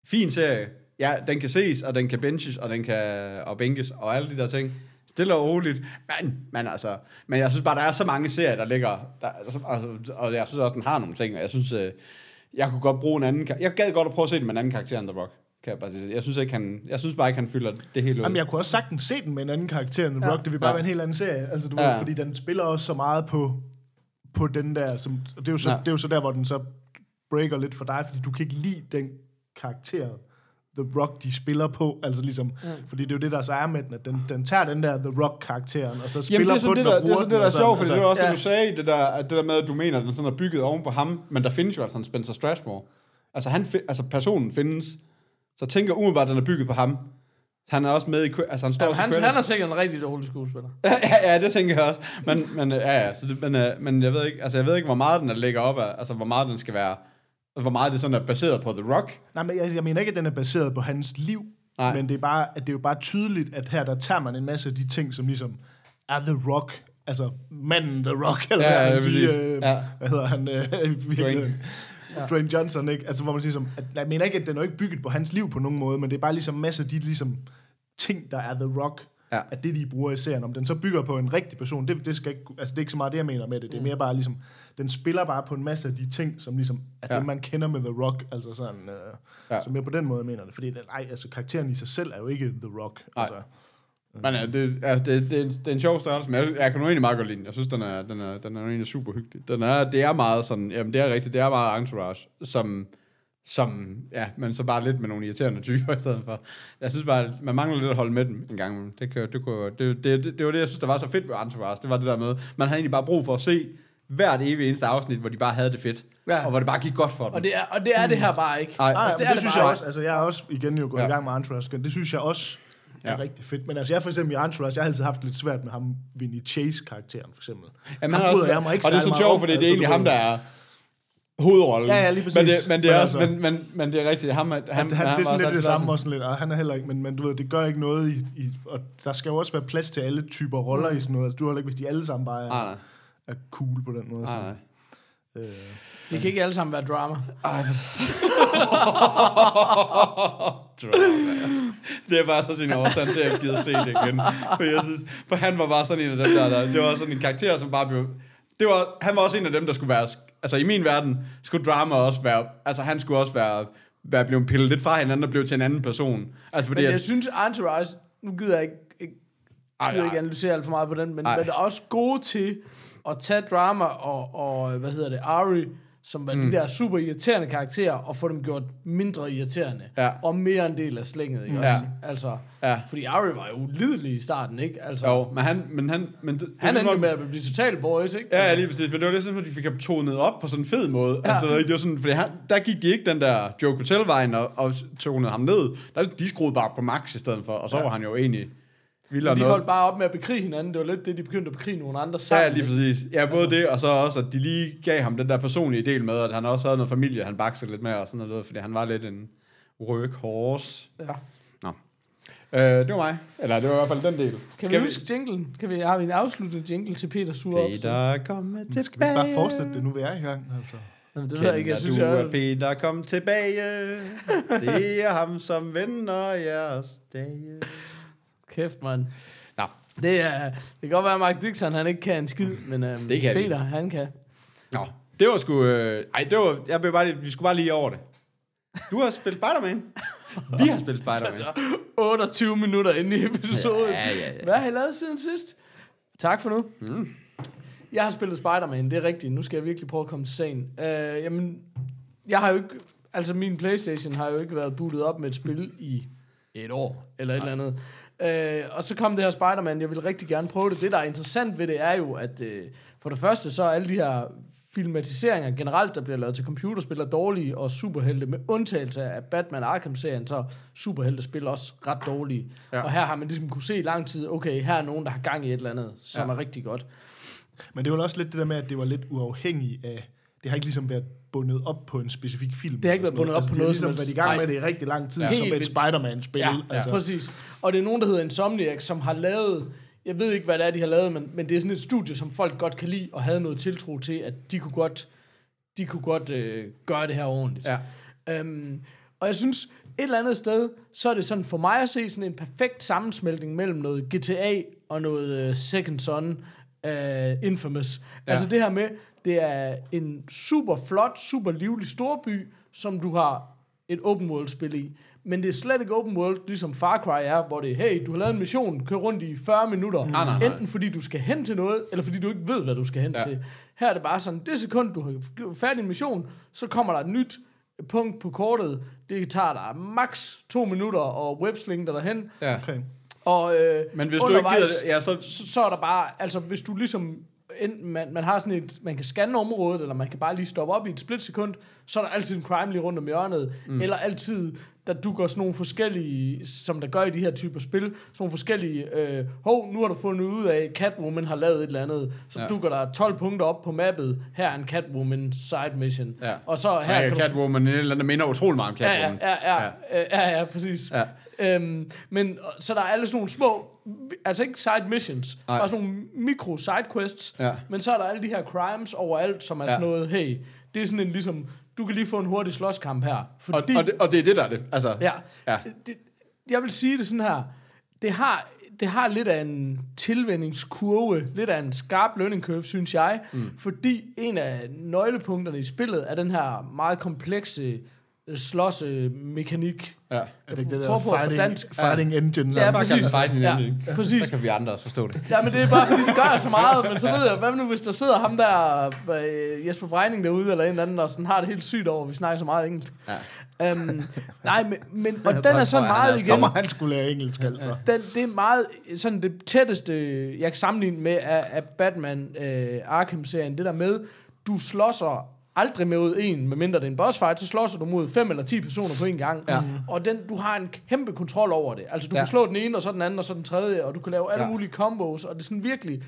Fin serie. Ja, den kan ses, og den kan benches, og den kan og bænkes, og alle de der ting. Stille og roligt. Men, men altså, men jeg synes bare, der er så mange serier, der ligger, der, altså, altså, og jeg synes også, den har nogle ting, og jeg synes, øh, jeg kunne godt bruge en anden, jeg gad godt at prøve at se den med en anden karakter end The Rock. Kan jeg, bare sige. jeg synes ikke, han, jeg synes bare ikke, han fylder det hele ud. Jamen, jeg kunne også sagtens se den med en anden karakter end The Ja. Rock. Det vil bare Ja. være en helt anden serie. Altså, du Ja. ved, fordi den spiller også så meget på, på den der... Som, og det, er jo så, Ja. det er jo så der, hvor den så breaker lidt for dig, fordi du kan ikke lide den karakter, The Rock, de spiller på. Altså ligesom, mm. fordi det er jo det, der så er med den, at den, den tager den der The Rock-karakteren, og så spiller Jamen, det er på sådan den det, der, og det er sådan det, der er sjovt, fordi det var også ja. det, du sagde, det der, at det der med, at du mener, at den sådan er bygget oven på ham, men der findes jo altså en Spencer Strashmore. Altså, han, altså personen findes, så jeg tænker umiddelbart, at den er bygget på ham. Han er også med i, altså han står Jamen, han, han er sikkert en rigtig dårlig skuespiller. [laughs] ja, ja, det tænker jeg også. Men, men ja, ja, så det, men, øh, men jeg ved ikke, altså jeg ved ikke, hvor meget den er lægger op af, altså hvor meget den skal være, altså, hvor meget det sådan er baseret på The Rock. Nej, men jeg, jeg mener ikke, at den er baseret på hans liv, Nej. Men det er, bare, at det er jo bare tydeligt, at her der tager man en masse af de ting, som ligesom er The Rock, altså manden The Rock, eller Ja, hvad skal ja, man sige, præcis. øh, Ja. hvad hedder han, øh? Dwayne. Dwayne. Dwayne Johnson, ikke? Altså, hvor man siger, som, at, jeg mener ikke, at den er jo ikke bygget på hans liv på nogen måde, men det er bare ligesom en masse af de ligesom, ting, der er The Rock, Ja. at det, de bruger i serien, om den så bygger på en rigtig person, det, det, skal ikke, altså, det er ikke så meget det, jeg mener med det. Det er mere bare ligesom, den spiller bare på en masse af de ting, som ligesom er Ja. det, man kender med The Rock, altså sådan, øh, Ja. så mere på den måde, jeg mener det. Fordi, nej, altså, karakteren i sig selv er jo ikke The Rock. Nej. Altså, Men ja, det, ja, det, det, er en, det er en sjov størrelse, men jeg, jeg kan nu egentlig meget godt lide den. Jeg synes, den er, den er, den er egentlig super hyggelig. Den er, det er meget sådan, jamen det er rigtigt, det er meget entourage, som, som, ja, men så bare lidt med nogle irriterende typer i stedet for. Jeg synes bare, at man mangler lidt at holde med dem en gang. Det, kan, det, kunne, det, det, det, det, var det, jeg synes, der var så fedt ved entourage. Det var det der med, man havde egentlig bare brug for at se hvert evig eneste afsnit, hvor de bare havde det fedt. Ja. Og hvor det bare gik godt for dem. Og det er, og det, er det her bare ikke. Ej. Nej, Altså, det, er det, det synes bare jeg også. Altså, jeg er også igen jo gået Ja. ja. i gang med Entourage. Det synes jeg også er Ja. ja. rigtig fedt. Men altså, jeg for eksempel i Entourage, jeg har altid haft lidt svært med ham, Vinny Chase-karakteren, for eksempel. Jamen, Ham han er også, jeg mig ikke og det er så sjovt, fordi det er altså, egentlig ham, der er hovedrollen. Ja, ja, lige præcis. Men det, men det er Men også, altså- men, men, men det er rigtigt. Ham, han, Han, han, han det er sådan lidt det samme også sådan lidt, og han er heller ikke, men, men du ved, det gør ikke noget i, i, og der skal jo også være plads til alle typer roller i sådan noget. Altså, du har ikke, hvis de alle sammen bare er, nej. Er cool på den måde. Nej, så, nej. øh, De kan ikke alle sammen være drama. [laughs] det er bare så sin årsag til, at jeg gider se det igen. For, jeg synes, for han var bare sådan en af dem der, der det var sådan en karakter, som bare blev... Det var, han var også en af dem, der skulle være... Altså i min verden skulle drama også være... Altså han skulle også være, være blevet pillet lidt fra hinanden og blev til en anden person. Altså fordi... Men jeg at, synes, Entourage, nu gider jeg ikke, ikke, Ej, gider ej. ikke analysere alt for meget på den, men, Ej. men er også gode til at tage drama og, og hvad hedder det, Ari, som var mm. de der super irriterende karakterer, og få dem gjort mindre irriterende. Ja. Og mere en del af slænget, ikke Ja. også? Altså, Ja. fordi Ari var jo ulidelig i starten, ikke? Altså, jo, men han... Men han, men det, han var endte med at blive total boys, ikke? Ja, ja, lige præcis. Men det var det, sådan, at de fik ham tonet op på sådan en fed måde. Ja. Altså, det var, sådan, fordi han, der gik de ikke den der Joe Hotel-vejen og, og tonede ham ned. Der, de skruede bare på max i stedet for, og så ja. var han jo egentlig vildere de noget. holdt bare op med at bekrige hinanden. Det var lidt det, de begyndte at bekrige nogle andre sammen. Ja, lige præcis. Ja, både det, og så også, at de lige gav ham den der personlige del med, at han også havde noget familie, han baksede lidt med, og sådan noget, fordi han var lidt en workhorse. Ja. Nå. Øh, det var mig. Eller det var i hvert fald den del. Kan vi huske jinglen? Kan vi, har vi en afsluttende jingle til Peter Sure? Peter, kom tilbage. skal vi bare fortsætte det, nu vi er i gang? Altså. Jamen, det jeg ikke. Jeg synes, du, jeg, at Peter kom tilbage? Det er ham, som vender jeres dage. Kæft, mand. Nå. Det, er, det kan godt være, at Mark Dixon han ikke kan en skid, men øhm, Det kan vi. Peter, han kan. Nå, det var sgu... Øh, ej, det var... Jeg blev bare lige, vi skulle bare lige over det. Du har spillet Spider-Man. Vi har spillet Spider-Man. [laughs] 28 minutter inde i episoden. Ja, ja, ja. Hvad har I lavet siden sidst? Tak for nu. Mm. Jeg har spillet Spider-Man, det er rigtigt. Nu skal jeg virkelig prøve at komme til sagen. Uh, jamen, jeg har jo ikke... Altså, min Playstation har jo ikke været bootet op med et spil i et år, eller et eller andet. Uh, og så kom det her Spider-Man, jeg vil rigtig gerne prøve det. Det, der er interessant ved det, er jo, at uh, for det første, så er alle de her filmatiseringer generelt, der bliver lavet til computerspil, er dårlige, og superhelte, med undtagelse af Batman Arkham-serien, så er superhelte-spil også ret dårlige. Ja. Og her har man ligesom kunne se i lang tid, okay, her er nogen, der har gang i et eller andet, som ja. er rigtig godt. Men det var også lidt det der med, at det var lidt uafhængigt af... Det har ikke ligesom været bundet op på en specifik film. Det har ikke været bundet op Altså, på noget ligesom som været i gang med det i rigtig lang tid, Ja. ja. som et. Spider-Man-spil. Ja, altså. altså. præcis. Og det er nogen, der hedder Insomniac, som har lavet, jeg ved ikke, hvad det er, de har lavet, men, men det er sådan et studie, som folk godt kan lide, og havde noget tiltro til, at de kunne godt, de kunne godt øh, gøre det her ordentligt. Ja. Øhm, og jeg synes, eller andet sted, så er det sådan for mig at se sådan en perfekt sammensmeltning mellem noget GTA og noget uh, Second Son uh, Infamous. Ja. Altså det her med, det er en super flot, super livlig storby, som du har et open world spil i. Men det er slet ikke open world, ligesom Far Cry er, hvor det er, hey, du har lavet en mission, kør rundt i 40 minutter. Nej, nej, nej. Enten fordi du skal hen til noget, eller fordi du ikke ved, hvad du skal hen Ja. til. Her er det bare sådan, det sekund, du har færdig en mission, så kommer der et nyt punkt på kortet. Det tager dig max to minutter og websling dig derhen. Ja. Okay. Og, øh, Men hvis du ikke gider det, ja, så... så, så er der bare, altså hvis du ligesom, enten man, man har sådan et, man kan scanne området, eller man kan bare lige stoppe op i et splitsekund, så er der altid en crime lige rundt om hjørnet, mm. eller altid, der dukker sådan nogle forskellige, som der gør i de her typer spil, sådan nogle forskellige, øh, hov, nu har du fundet ud af, Catwoman har lavet et eller andet, så Ja. ja. dukker der 12 punkter op på mappet, her er en Catwoman side mission, Ja. og så Her ja, kan du Catwoman, en eller anden, der minder utrolig meget om Ja, ja, Catwoman. ja, ja, ja, ja, ja, præcis. Ja. Øhm, men så der er alle sådan nogle små, altså ikke side missions, Nej. bare sådan nogle mikro side quests, Ja. men så er der alle de her crimes overalt, som er Ja. sådan noget, hey, det er sådan en ligesom, du kan lige få en hurtig slåskamp her. Og, Fordi, og, det, og det er det, der er det. Altså, ja, ja. det, jeg vil sige det sådan her, det har, det har lidt af en tilvændingskurve, lidt af en skarp learning curve, synes jeg, mm. fordi en af nøglepunkterne i spillet er den her meget komplekse øh, slås-mekanik. ja. Er det ikke det der på fighting, dansk- fighting engine? Ja, Ja, præcis. fight Ja, ja, præcis. Så kan vi andre også forstå det. Ja, men det er bare fordi, de gør så meget, men så ved jeg, hvad nu hvis der sidder ham der, øh, Jesper Breining derude, eller en eller anden, og sådan har det helt sygt over, at vi snakker så meget engelsk. Ja. Um, nej, men, men og den tror er jeg, sådan han er meget så igen, må han skulle lære engelsk, altså. den, det er meget sådan det tætteste, jeg kan sammenligne med af, af Batman øh, Arkham-serien, det der med, du slåsser aldrig mod en, medmindre det er en boss fight, så slåsser du mod fem eller ti personer på en gang. Ja. Og den, du har en kæmpe kontrol over det. Altså, du Ja. ja. kan slå den ene, og så den anden, og så den tredje, og du kan lave alle Ja. ja. mulige combos, og det er sådan virkelig,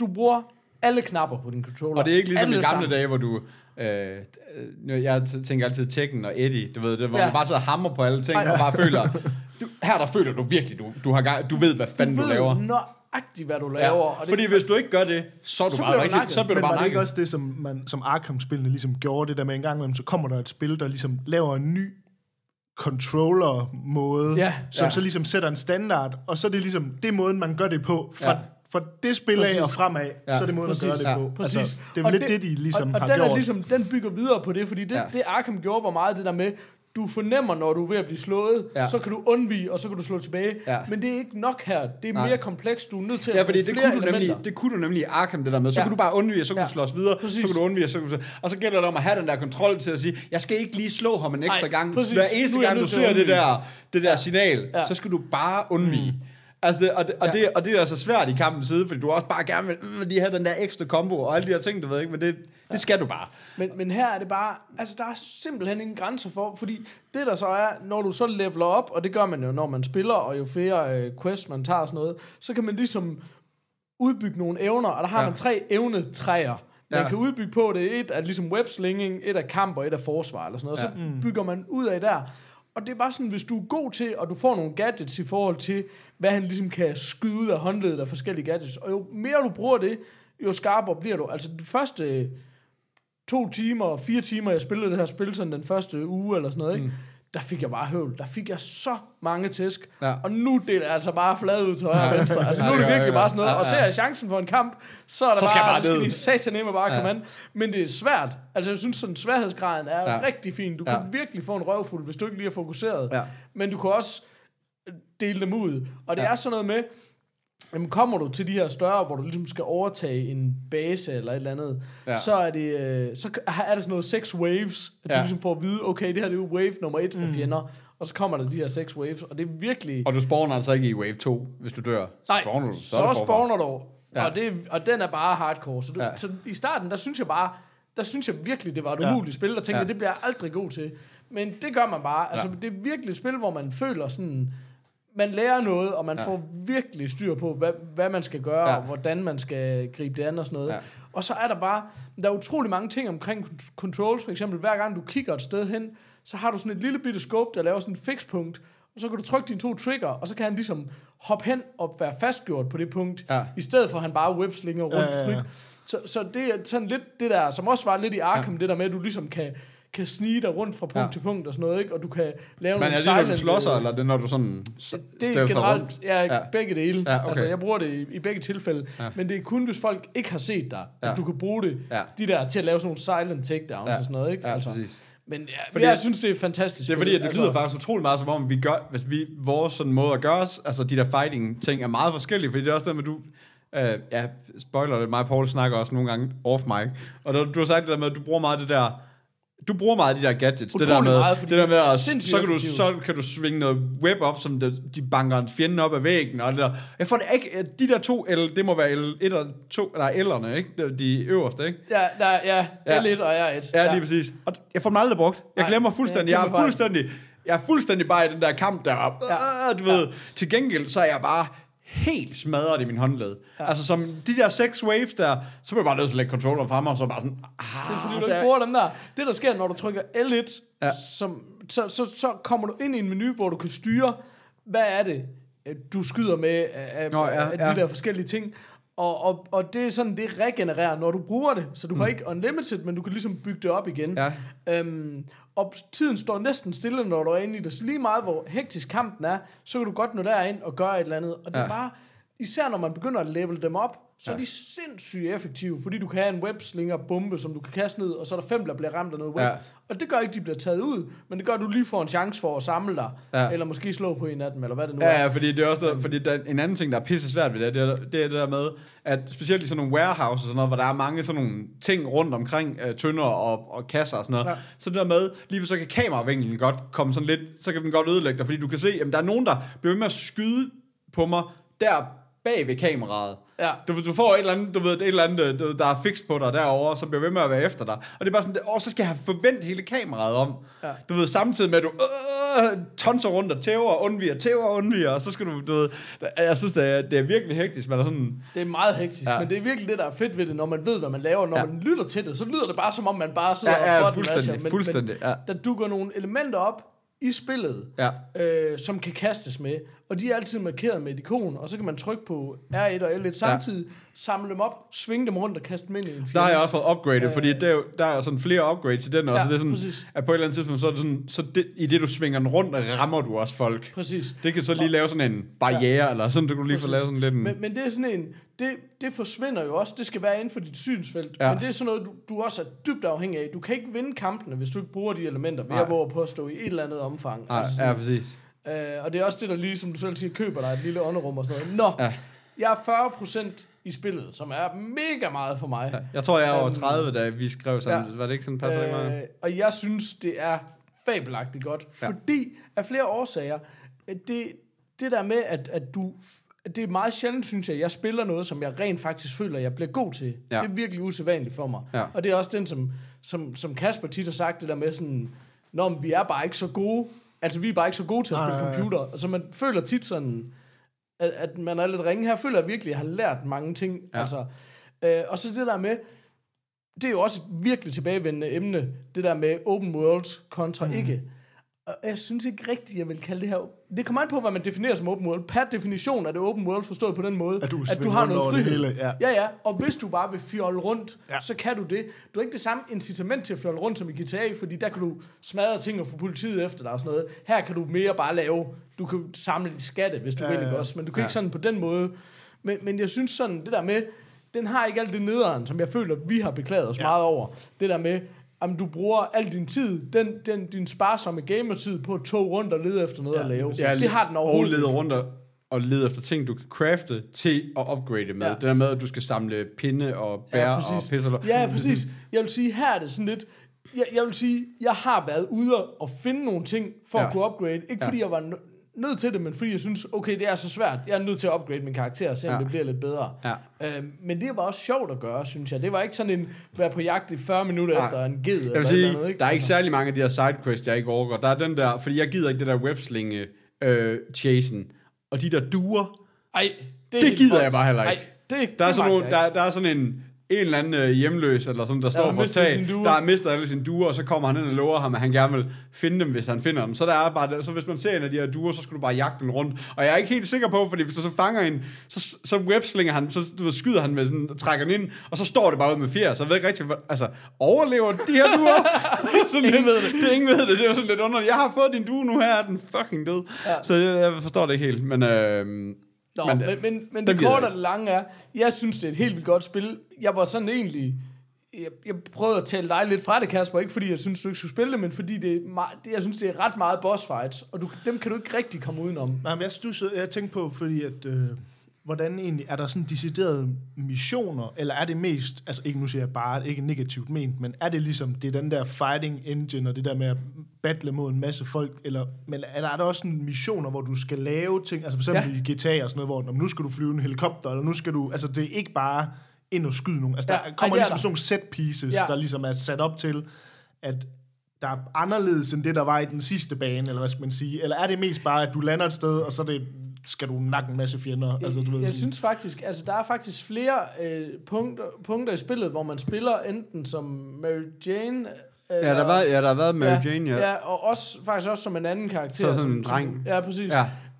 du bruger alle knapper på din controller. Og det er ikke ligesom alle i gamle sammen. dage, hvor du... Øh, øh, jeg tænker altid Tekken og Eddie, du ved det, hvor ja. Ja. man bare sidder og hammer på alle ting, Ej. og bare føler... [laughs] Du, her der føler du virkelig, du, du, har du ved, hvad fanden du, ved laver. Nøjagtigt, hvad du laver. Ja. og det, Fordi hvis du ikke gør det, så er du Så bare bliver du rigtig, så bliver Men du bare var det ikke også det, som, man, som Arkham-spillene ligesom gjorde det der med en gang imellem, så kommer der et spil, der ligesom laver en ny controller-måde, Ja. som Ja. så ligesom sætter en standard, og så er det ligesom, det måden, man gør det på, fra, Ja. fra det spil af Præcis. og fremad, Ja. så er det måden, Præcis. man gør det Ja. på. Præcis. Altså, det er Og lidt det, de ligesom og, og har den gjort. Er ligesom, den bygger videre på det, fordi det, ja. det Arkham gjorde, var meget det der med, du fornemmer, når du er ved at blive slået, Ja. så kan du undvige, og så kan du slå tilbage. Ja. Men det er ikke nok her. Det er Nej. mere komplekst. Du er nødt til at Ja, fordi det kunne, du nemlig, det kunne du nemlig i Arkham, det der med. Så ja. Kunne du bare undvige, så kunne ja. Du slås videre, Præcis. så kunne du undvige, så kunne du... Og så gælder det om at have den der kontrol til at sige, jeg skal ikke lige slå ham en ekstra Nej, gang. præcis. Hver eneste gang, du ser det der, det der ja. signal. Ja. så skal du bare undvige. Mm. Altså det, og, det, og, Ja. det, og det er altså svært i kampens side, fordi du også bare gerne vil mm, lige have den der ekstra combo og alle de her ting, du ved ikke, men det, det skal du bare. Men, men her er det bare, altså der er simpelthen ingen grænser for, fordi det der så er, når du så leveler op, og det gør man jo, når man spiller, og jo flere øh, quests man tager og sådan noget, så kan man ligesom udbygge nogle evner, og der har Ja. ja. man tre evnetræer. Man Ja. ja. kan udbygge på det. Et er ligesom webslinging, et er kamp, og et er forsvar, eller sådan noget. Ja. Ja. Så bygger man ud af der. Og det er bare sådan, hvis du er god til, og du får nogle gadgets i forhold til, hvad han ligesom kan skyde af håndledet af forskellige gadgets. Og jo mere du bruger det, jo skarpere bliver du. Altså de første to timer og fire timer, jeg spillede det her spil sådan den første uge eller sådan noget, ikke? Mm der fik jeg bare høvl. Der fik jeg så mange tæsk. Ja. Og nu det er det altså bare flad ud til højre og venstre. Altså nu er det virkelig bare sådan noget. Og ser jeg chancen for en kamp, så er der Så skal bare, bare så skal de satanemme bare Ja. komme an. Men det er svært. Altså jeg synes sådan, sværhedsgraden er Ja. rigtig fin. Du Ja. kan virkelig få en røvfuld, hvis du ikke lige er fokuseret. Ja. Men du kan også dele dem ud. Og det ja. er sådan noget med, jamen kommer du til de her større, hvor du ligesom skal overtage en base eller et eller andet, Ja. så er det øh, så er der sådan noget seks waves, at ja. Du ligesom får at vide, okay, det her det er jo wave nummer et mm. af fjender, og så kommer der de her seks waves, og det er virkelig... Og du spawner altså ikke i wave 2, hvis du dør. Så Nej, spawner du. så, det så forfra. spawner du, Ja. og, det, og den er bare hardcore. Så, du, Ja. så i starten, der synes jeg bare, der synes jeg virkelig, det var et Ja. umuligt spil, og tænkte, ja. det bliver jeg aldrig god til. Men det gør man bare. Altså, Ja. det er virkelig et spil, hvor man føler sådan, man lærer noget, og man Ja. får virkelig styr på, hvad, hvad man skal gøre, Ja. og hvordan man skal gribe det an og sådan noget. Ja. Og så er der bare, der er utrolig mange ting omkring con- controls, for eksempel hver gang du kigger et sted hen, så har du sådan et lille bitte scope, der laver sådan et fikspunkt, og så kan du trykke dine to trigger, og så kan han ligesom hoppe hen og være fastgjort på det punkt, Ja. i stedet for at han bare webslinger rundt Ja, ja, ja. frit. Så, så det er sådan lidt det der, som også var lidt i Arkham, ja. det der med, at du ligesom kan, kan snige dig rundt fra punkt Ja. ja. til punkt og sådan noget, ikke? Og du kan lave Men er nogle det, når du silent, slåsser, øh, eller er det, når du sådan det er generelt, rundt? ja, Ja. ja, begge dele. Ja, okay. Altså, jeg bruger det i, i begge tilfælde. Ja. Ja. Men det er kun, hvis folk ikke har set dig, Ja. at du kan bruge det, Ja. de der, til at lave sådan nogle silent takedowns Ja. ja. og sådan noget, ikke? Ja, præcis. Men ja, Fordi jeg synes, det er fantastisk. Det er fordi, at det lyder faktisk utrolig meget som om, vi gør, hvis vi, vores sådan måde at gøre os, altså de der fighting ting er meget forskellige, fordi det er også det med, du, øh, ja, spoiler det, mig og Paul snakker også nogle gange off mic, og der, du har sagt det der med, at du bruger meget det der, du bruger meget de der gadgets. det der Utrolig med, meget, det der med, at, så, kan du, så kan du svinge noget web op, som det, de banker en fjende op ad væggen, og det der. Jeg får det ikke, de der to L, det må være L1 og 2, nej, L'erne, ikke? De, øverste, ikke? Ja, der, ja, Ja. L1 og R1. Ja, lige præcis. Og jeg får dem aldrig brugt. Jeg Nej, glemmer er fuldstændig. Jeg er fuldstændig, jeg er fuldstændig bare i den der kamp der. Ja. Du ved, til gengæld, så er jeg bare helt smadret i min håndled. Ja. Altså som de der seks waves der, så bliver jeg bare nødt til at lægge controlleren frem, og så bare sådan... Ah, Det er fordi, du så ikke bruger dem der. Det, der sker, når du trykker L1, Ja. som, så, så, så kommer du ind i en menu, hvor du kan styre, hvad er det, øh, du skyder med af, Nå, ja, af de ja. der forskellige ting. Og, og, og det er sådan, det regenererer, når du bruger det. Så du har ikke unlimited, men du kan ligesom bygge det op igen. Mm. Ja. Øhm, og tiden står næsten stille, når du er inde i det. Så lige meget, hvor hektisk kampen er, så kan du godt nå derind og gøre et eller andet. Og det Ja. er bare, især når man begynder at level dem op, så Ja. er de sindssygt effektive, fordi du kan have en webslinger bombe, som du kan kaste ned, og så er der fem, der bliver ramt af noget web. Ja. Og det gør ikke, de bliver taget ud, men det gør, at du lige får en chance for at samle dig, Ja. eller måske slå på en af dem, eller hvad det nu Ja, er. ja, fordi det er også der, fordi der, en anden ting, der er pisse svært ved det, det er, det er det der med, at specielt i sådan nogle warehouses og sådan noget, hvor der er mange sådan nogle ting rundt omkring øh, tønder og, og kasser og sådan noget. Ja. så det der med, lige så kan kameravinklen godt komme sådan lidt, så kan den godt ødelægge dig, fordi du kan se, at der er nogen, der bliver ved med at skyde på mig der bag ved kameraet. Ja. Du, du får et eller andet, du ved, et eller andet, du, der er fikst på dig derovre, som bliver ved med at være efter dig. Og det er bare sådan, åh, så skal jeg have forventet hele kameraet om. Ja. Du ved, samtidig med, at du øh, tonser rundt og tæver og undviger, tæver og undviger, og så skal du, du ved, jeg synes, det er, det er virkelig hektisk, men der er sådan, Det er meget hektisk, Ja. men det er virkelig det, der er fedt ved det, når man ved, hvad man laver. Når Ja. man lytter til det, så lyder det bare, som om man bare sidder Ja, ja, og fuldstændig, men, fuldstændig, ja. Men der dukker nogle elementer op i spillet, ja. øh, som kan kastes med. Og de er altid markeret med et ikon, og så kan man trykke på R1 og L1 samtidig, samle dem op, svinge dem rundt og kaste dem ind i en fjende. Der har jeg også fået upgraded, Øh. fordi der, er der er sådan flere upgrades i den også, Ja, det er sådan, præcis. at på et eller andet tidspunkt, så er det sådan, så det, i det du svinger den rundt, rammer du også folk. Præcis. Det kan så lige lave sådan en barriere, ja. eller sådan, du kan lige få Præcis. lavet sådan lidt en... Men, men det er sådan en, det, det forsvinder jo også, det skal være inden for dit synsfelt, Ja. ja. men det er sådan noget, du, du også er dybt afhængig af. Du kan ikke vinde kampene, hvis du ikke bruger de elementer, ved at påstå i et eller andet omfang. Nej, Altså ja, præcis. Øh, og det er også det, der lige, som du selv siger, køber dig et lille ånderum og sådan noget. Nå, Ja. jeg er 40% i spillet, som er mega meget for mig. Ja, jeg tror, jeg er over Øhm, 30, da vi skrev sammen. ja. Var det ikke sådan, passer det ikke meget? Øh, og jeg synes, det er fabelagtigt godt, Ja. fordi af flere årsager, det, det der med, at, at du det er meget sjældent, synes jeg, at jeg spiller noget, som jeg rent faktisk føler, jeg bliver god til. Ja. Det er virkelig usædvanligt for mig. Ja. Og det er også den, som, som, som Kasper tit har sagt, det der med sådan, Nå, men vi er bare ikke så gode. Altså, vi er bare ikke så gode til at Nej, spille nej, nej. computer. Altså, man føler tit sådan, at, at man er lidt ringe. Her føler jeg virkelig, at jeg har lært mange ting. Ja. Altså, øh, og så det der med, det er jo også et virkelig tilbagevendende emne, det der med open world kontra mm. ikke. Og jeg synes ikke rigtigt, jeg vil kalde det her... Det kommer an på, hvad man definerer som open world. Per definition er det open world forstået på den måde, At du at du har noget frihed. hele, ja. ja, ja. Og hvis du bare vil fjolle rundt, Ja. så kan du det. Du har ikke det samme incitament til at fjolle rundt som i GTA, fordi der kan du smadre ting og få politiet efter dig og sådan noget. Her kan du mere bare lave... Du kan samle dit skatte, hvis du Ja, vil, ikke ja. også? Men du kan Ja. ikke sådan på den måde... Men, men jeg synes sådan, det der med... Den har ikke alt det nederen, som jeg føler, vi har beklaget os ja. meget over. Det der med, om du bruger al din tid, den, den, din sparsomme gamertid på at tog rundt og lede efter noget Ja, at lave. Ja, det har den Og overhovedet leder ikke. rundt og, og leder efter ting, du kan crafte til at upgrade med. Ja. Det der med, at du skal samle pinde og bær Ja, og præcis. pisse. og- Ja, præcis. Jeg vil sige, her er det sådan lidt... Jeg, jeg vil sige, jeg har været ude og finde nogle ting for Ja. at kunne upgrade. Ikke Ja. fordi jeg var nødt til det, men fordi jeg synes, okay, det er så svært. Jeg er nødt til at upgrade min karakter, og se om Ja. det bliver lidt bedre. Ja. Øhm, men det var også sjovt at gøre, synes jeg. Det var ikke sådan en, være på jagt i 40 minutter Nej. efter en ged. Jeg vil sige, andet, ikke? der er ikke Altså, særlig mange af de her sidequests, jeg ikke overgår. Der er den der, fordi jeg gider ikke det der webslinge øh, chasen. Og de der duer, Ej, det, Det gider jeg bare heller ikke. Ej, det, der er, det sådan nogle, der, der er sådan en, en eller anden øh, hjemløs, eller sådan, der står har på tag, der har mistet alle sine duer, og så kommer han ind og lover ham, at han gerne vil finde dem, hvis han finder dem. Så der er bare, så hvis man ser en af de her duer, så skal du bare jagte den rundt. Og jeg er ikke helt sikker på, fordi hvis du så fanger en, så, så webslinger han, så du ved, skyder han med sådan, trækker den ind, og så står det bare ud med fjer, så jeg ved ikke rigtig, altså, overlever de her duer? [laughs] sådan ingen ved det. det. Ingen ved det, det er sådan lidt underligt. Jeg har fået din due, nu her er den fucking død. Ja. Så jeg, jeg forstår det ikke helt, men... Øh, Nå, Men, men, øh, men, men, men dem det korte og det lange er, jeg synes, det er et helt vildt godt spil. Jeg var sådan egentlig... Jeg, jeg prøvede at tale dig lidt fra det, Kasper. Ikke fordi jeg synes, du ikke skulle spille det, men fordi det er meget, det, jeg synes, det er ret meget boss fights. Og du, dem kan du ikke rigtig komme udenom. Nej, men jeg, stussede, jeg tænkte på, fordi at, øh, hvordan egentlig, er der sådan deciderede missioner, eller er det mest, altså ikke nu siger jeg bare, ikke negativt ment, men er det ligesom, det er den der fighting engine, og det der med at battle mod en masse folk, eller, men er der, er der også sådan missioner, hvor du skal lave ting, altså for eksempel ja. i GTA og sådan noget, hvor "Nå, men nu skal du flyve en helikopter, eller nu skal du, altså det er ikke bare ind og skyde nogen, altså Ja, der kommer er ligesom der. sådan nogle set pieces, Ja. der ligesom er sat op til, at der er anderledes end det, der var i den sidste bane, eller hvad skal man sige? Eller er det mest bare, at du lander et sted, og så er det, skal du nakke en masse fjender? Altså, du ved, jeg sådan- synes faktisk, altså der er faktisk flere øh, punkter, punkter i spillet, hvor man spiller enten som Mary Jane... ja, der var, ja, der har været Mary Jane, ja. ja. og også, faktisk også som en anden karakter. Så sådan som, en dreng. Ja, præcis.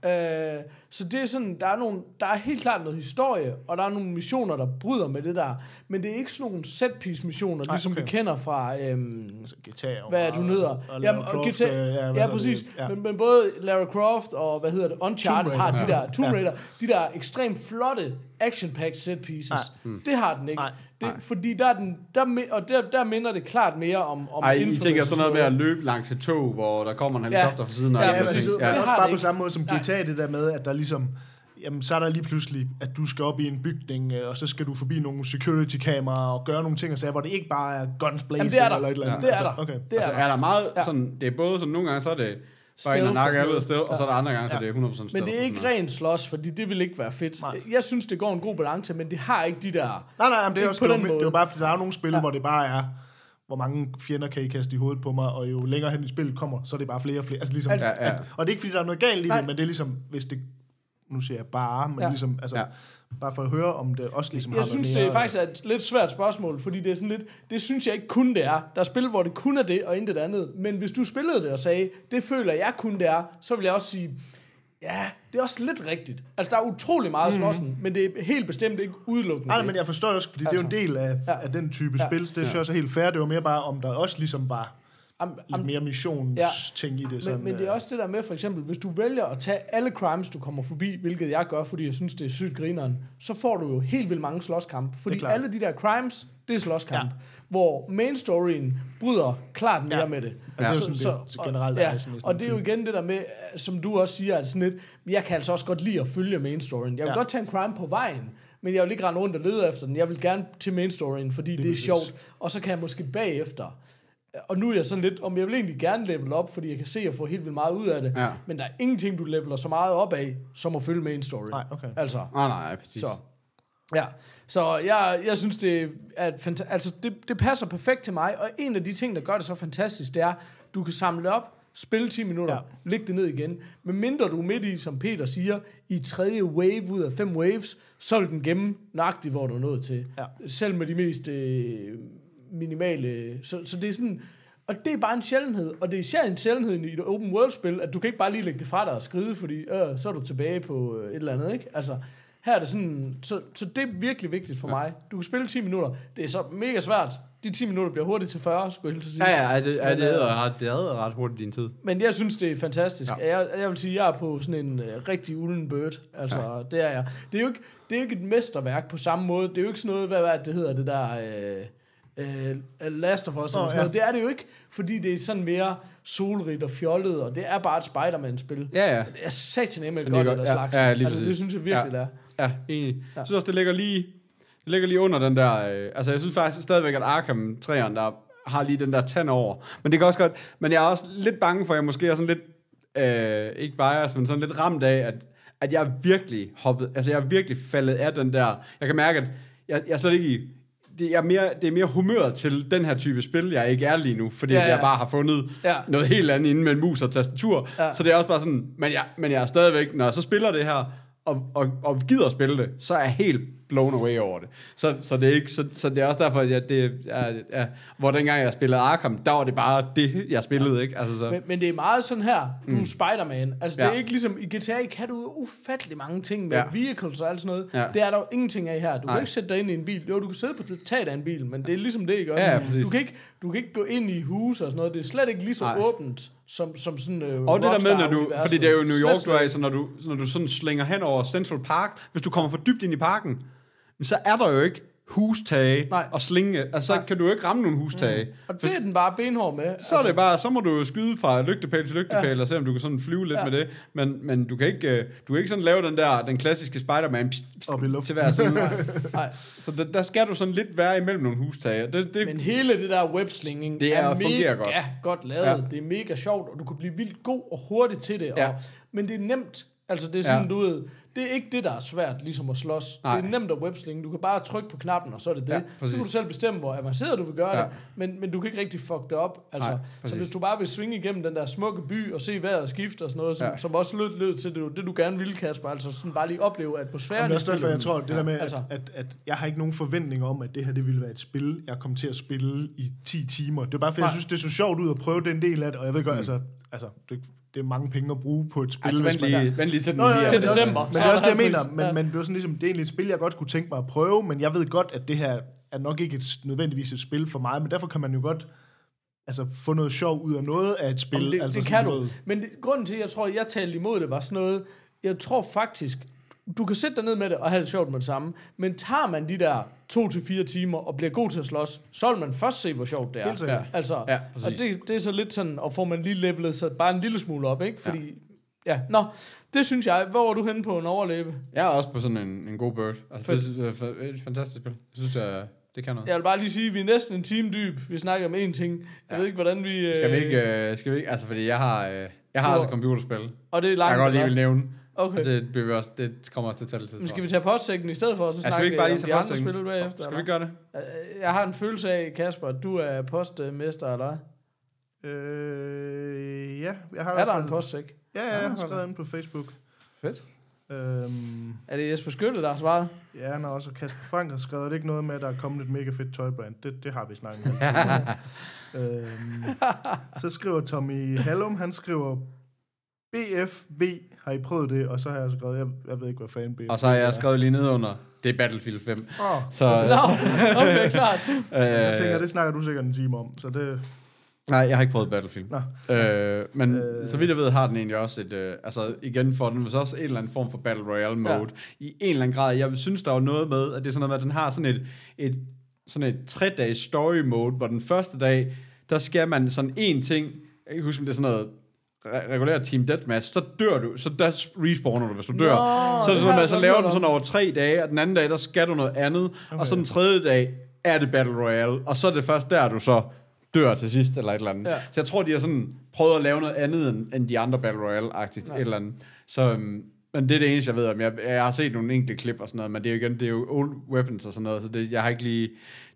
Ja. Øh, så det er sådan, der er, nogle, der er helt klart noget historie, og der er nogle missioner, der bryder med det der. Men det er ikke sådan nogle set-piece missioner, Nej, ligesom okay. vi kender fra... Øhm, altså, GTA og, hvad er du hedder? Jamen, Croft, GTA, øh, ja, ja, præcis. det? Ja. Men, men både Lara Croft og, hvad hedder det, Uncharted Tomb har de Ja. der, Tomb Ja. Raider, de der ekstremt flotte action-packed set pieces. Nej. Mm. Det har den ikke. Nej. Det, fordi der er den, der, og der, der minder det klart mere om, om Ej, I tænker sådan noget med at løbe langs et tog, hvor der kommer en helikopter fra siden. og Ja, alle Ja, præcis. ting. det, Det også bare på samme måde som Nej. GTA, det der med, at der ligesom, jamen, så er der lige pludselig, at du skal op i en bygning, øh, og så skal du forbi nogle security-kameraer og gøre nogle ting og sager, hvor det ikke bare er guns blazing Jamen, det er der. eller et eller andet. Det er altså, der. Okay. Det er Altså, der. er der meget Ja. sådan, det er både sådan, nogle gange så er det bare ind Stealth og og nakke sådan alle sted, og så er der andre gange, så Ja. det er 100% stealth. Men det er ikke sådan noget. ren slås, fordi det vil ikke være fedt. Nej. Jeg synes, det går en god balance, men det har ikke de der... Nej, nej, men det er også på det, det var bare, fordi der er nogle spil, Ja. hvor det bare er, hvor mange fjender kan I kaste i hovedet på mig, og jo længere hen i spillet kommer, så er det bare flere og flere. Altså ligesom, Altså- Ja, ja. At, og det er ikke, fordi der er noget galt i det, men det er ligesom, hvis det, nu siger jeg bare, men Ja. ja. ligesom, altså, Ja. ja. bare for at høre, om det også ligesom Jeg har synes, det er faktisk er et lidt svært spørgsmål, fordi det er sådan lidt, det synes jeg ikke kun det er. Der er spil, hvor det kun er det, og intet andet. Men hvis du spillede det og sagde, det føler jeg kun det er, så vil jeg også sige, ja, det er også lidt rigtigt. Altså, der er utrolig meget mm. slåssen, men det er helt bestemt ikke udelukkende Nej, men jeg forstår også, fordi altså, det er jo en del af, Ja. ja. af den type Ja. ja. spil. Det synes jeg også er helt fair. Det var mere bare, om der også ligesom var Am, lidt mere missionsting i det. Sådan, men, men det er øh, også det der med, for eksempel, hvis du vælger at tage alle crimes, du kommer forbi, hvilket jeg gør, fordi jeg synes, det er sygt grineren, så får du jo helt vildt mange slåskampe. Fordi alle de der crimes, det er slåskamp. Ja. Hvor main storyen bryder klart mere Ja. med det. Og det er jo sådan, det generelt er ja, i sådan og det er jo igen det der med, som du også siger, at sådan lidt, jeg kan altså også godt lide at følge main storyen. Jeg vil Ja. godt tage en crime på vejen, men jeg vil ikke rende rundt og lede efter den. Jeg vil gerne til main storyen, fordi det er præcis. sjovt. Og så kan jeg måske bagefter og nu er jeg sådan lidt, om jeg vil egentlig gerne level op, fordi jeg kan se, at jeg får helt vildt meget ud af det. Ja. Men der er ingenting, du leveler så meget op af, som at følge main story. Nej, okay. Altså, Nej, nej, præcis. så. Ja, så jeg, jeg synes, det, er fanta- altså, det, det passer perfekt til mig, og en af de ting, der gør det så fantastisk, det er, du kan samle det op, spille 10 minutter. Ja. lægge det ned igen. Men mindre du er midt i, som Peter siger, i tredje wave ud af fem waves, så vil den gemme nøjagtigt, hvor du er nået til. Ja. Selv med de mest øh, minimale... Så, så det er sådan... Og det er bare en sjældenhed, og det er især en sjældenhed i et open world-spil, at du kan ikke bare lige lægge det fra dig og skride, fordi øh, så er du tilbage på øh, et eller andet, ikke? Altså, her er det sådan, så, så det er virkelig vigtigt for ja. mig. Du kan spille 10 minutter, det er så mega svært. De 10 minutter bliver hurtigt til 40, skulle jeg helt sige. Ja, ja, det, ja, det øh, er ret, det er ret hurtigt din tid. Men jeg synes, det er fantastisk. Ja. Jeg, jeg vil sige, jeg er på sådan en uh, rigtig ulden bird. Altså, ja. det er jeg. Det er jo ikke, det er jo ikke et mesterværk på samme måde. Det er jo ikke sådan noget, hvad, hvad det hedder, det der... Øh, øh, Last of Us, oh, eller sådan ja. noget. Det er det jo ikke, fordi det er sådan mere solrigt og fjollet, og det er bare et Spider-Man-spil. Ja, ja. Det er satan godt, godt. der Ja, slags. ja, altså, det synes jeg virkelig, Ja. det er. Ja, enig. Ja. Jeg synes også, det ligger lige, det ligger lige under den der... Øh, altså, jeg synes faktisk stadigvæk, at Arkham 3'eren, der har lige den der tand over. Men det kan også godt... Men jeg er også lidt bange for, at jeg måske er sådan lidt... Øh, ikke bias, men sådan lidt ramt af, at, at jeg er virkelig hoppet... Altså, jeg er virkelig faldet af den der... Jeg kan mærke, at jeg, jeg er slet ikke i... Det er, mere, det er mere humøret til den her type spil, jeg ikke er lige nu, fordi Ja, ja, jeg bare har fundet Ja. noget helt andet inden med en mus og tastatur. Ja. Så det er også bare sådan, men jeg, men jeg er stadigvæk, når jeg så spiller det her, og, og, og gider at spille det, så er jeg helt blown away over det. Så, så, det, er ikke, så, så det er også derfor, at jeg, det er, er, hvor dengang jeg spillede Arkham, der var det bare det, jeg spillede, ja. ikke? Altså, så, Men, men det er meget sådan her, du er Spider-Man. Altså, det er Ja. ikke ligesom, i GTA kan du ufattelig mange ting med Ja. vehicles og alt sådan noget. Ja. Det er der jo ingenting af her. Du Nej. kan ikke sætte dig ind i en bil. Jo, du kan sidde på taget af en bil, men det er ligesom det, ikke også? Ja, ja, præcis. du, kan ikke, du kan ikke gå ind i hus og sådan noget. Det er slet ikke lige så Nej. åbent, som, som sådan øh, Og det der med, når du, fordi det er jo New York, du er så når du, når du sådan slænger hen over Central Park, hvis du kommer for dybt ind i parken, så er der jo ikke hustage Nej. og slinge. Altså, så Nej. kan du jo ikke ramme nogen hustage. Mm. Og det er den bare benhård med. Så er det bare, så må du jo skyde fra lygtepæl til lygtepæl, ja. og se om du kan sådan flyve lidt Ja. med det. Men, men du kan ikke, øh, du kan ikke sådan lave den der, den klassiske Spider-Man pst, pst, luften. til hver side. [laughs] Nej. så der, der, skal du sådan lidt være imellem nogle hustage. Det, det, Men hele det der webslinging Det er- mega fungerer godt. godt lavet. Ja. Det er mega sjovt, og du kan blive vildt god og hurtig til det. Ja. Og, men det er nemt. Altså, det er sådan, Ja. du ved, det er ikke det, der er svært, ligesom at slås. Nej. Det er nemt at webslinge. Du kan bare trykke på knappen, og så er det det. Ja, så kan du selv bestemme, hvor avanceret du vil gøre Ja. det, men, men du kan ikke rigtig fuck det op. Altså, Nej, så hvis du bare vil svinge igennem den der smukke by, og se vejret skifte og sådan noget, som, Ja. som også lød, lød til det, det, du gerne ville, Kasper, altså sådan bare lige opleve atmosfæren Jamen, det er også derfor, jeg tror, det der med, altså. at, at, at jeg har ikke nogen forventninger om, at det her det ville være et spil, jeg kommer til at spille i 10 timer. Det er bare, fordi jeg Nej. synes, det er så sjovt ud at prøve den del af det, og jeg ved godt, altså, altså det, det er mange penge at bruge på et spil. altså, hvis vent man- lige, vent lige til den Nå, ja, lige ja, er- Til er december. Men det er også det, jeg er der mener. Men, Ja. men det er sådan ligesom, det er egentlig et spil, jeg godt kunne tænke mig at prøve, men jeg ved godt, at det her er nok ikke et, nødvendigvis et spil for mig, men derfor kan man jo godt altså, få noget sjov ud af noget af et spil. Det, altså, det kan du. noget- Men det, grunden til, at jeg tror, at jeg talte imod det, var sådan noget, jeg tror faktisk, du kan sætte dig ned med det og have det sjovt med det samme, men tager man de der to til fire timer og bliver god til at slås, så vil man først se, hvor sjovt det er. Helt. Ja. Altså, Ja, og det, det er så lidt sådan, og får man lige levelet sig bare en lille smule op, ikke? Fordi, ja. ja. Nå, det synes jeg. Hvor er du henne på en overleve? Jeg er også på sådan en, en god bird. Altså, Fedt. det jeg er et fantastisk spil. Jeg synes, jeg, det kan noget. Jeg vil bare lige sige, at vi er næsten en time dyb. Vi snakker om én ting. Jeg Ja. ved ikke, hvordan vi... øh, Skal vi ikke, øh, skal vi ikke, altså fordi jeg har, øh, jeg har altså computerspil. Og det er Jeg langt. kan godt lige vil nævne. Okay. Og det, bliver også, det kommer også til at tælle til. Men skal vi tage postsækken i stedet for, og så Ja, skal vi snakke ikke bare lige om de andre spil bagefter? Skal vi gøre det? Øh, Jeg har en følelse af, Kasper, at du er postmester, eller hvad? Øh, ja, jeg har i Er hvert der fald- en postsæk? Ja, ja, Ja, jeg har skrevet ind på Facebook. Fedt. Øhm, Er det Jesper Skytte, der har svaret? ja, når også Kasper Frank har skrevet, er det ikke noget med, at der er kommet et mega fedt tøjbrand. Det, det har vi snakket om. [laughs] øhm, så skriver Tommy Hallum, han skriver, BFV, har I prøvet det? Og så har jeg skrevet, jeg, jeg ved ikke, hvad fanden Og så har jeg skrevet lige ned under, det er Battlefield 5. Åh, Så, Nå, okay, klart. [laughs] jeg tænker, øh, det snakker du sikkert en time om. Så det, nej, jeg har ikke prøvet Battlefield. Nå. Øh, men Øh. øh, så vidt jeg ved, har den egentlig også et, øh, altså igen for den, så også en eller anden form for Battle Royale mode. Ja. I en eller anden grad. Jeg synes, der er noget med, at det er sådan noget med, at den har sådan et, et sådan et tre-dages story mode, hvor den første dag, der skal man sådan en ting, jeg kan huske, om det er sådan noget re- regulært team deathmatch, så dør du, så der respawner du, hvis du dør. Nå, så er det sådan, at så laver den sådan over tre dage, og den anden dag, der skal du noget andet, okay. og så den tredje dag er det Battle Royale, og så er det først der, du så dør til sidst, eller et eller andet. Ja. Så jeg tror, de har sådan prøvet at lave noget andet, end, end de andre Battle Royale-agtigt, Ja. et eller andet. Så, øhm, men det er det eneste, jeg ved om. Jeg, jeg har set nogle enkelte klip og sådan noget, men det er jo igen, det er jo old weapons og sådan noget, så det, jeg har ikke lige,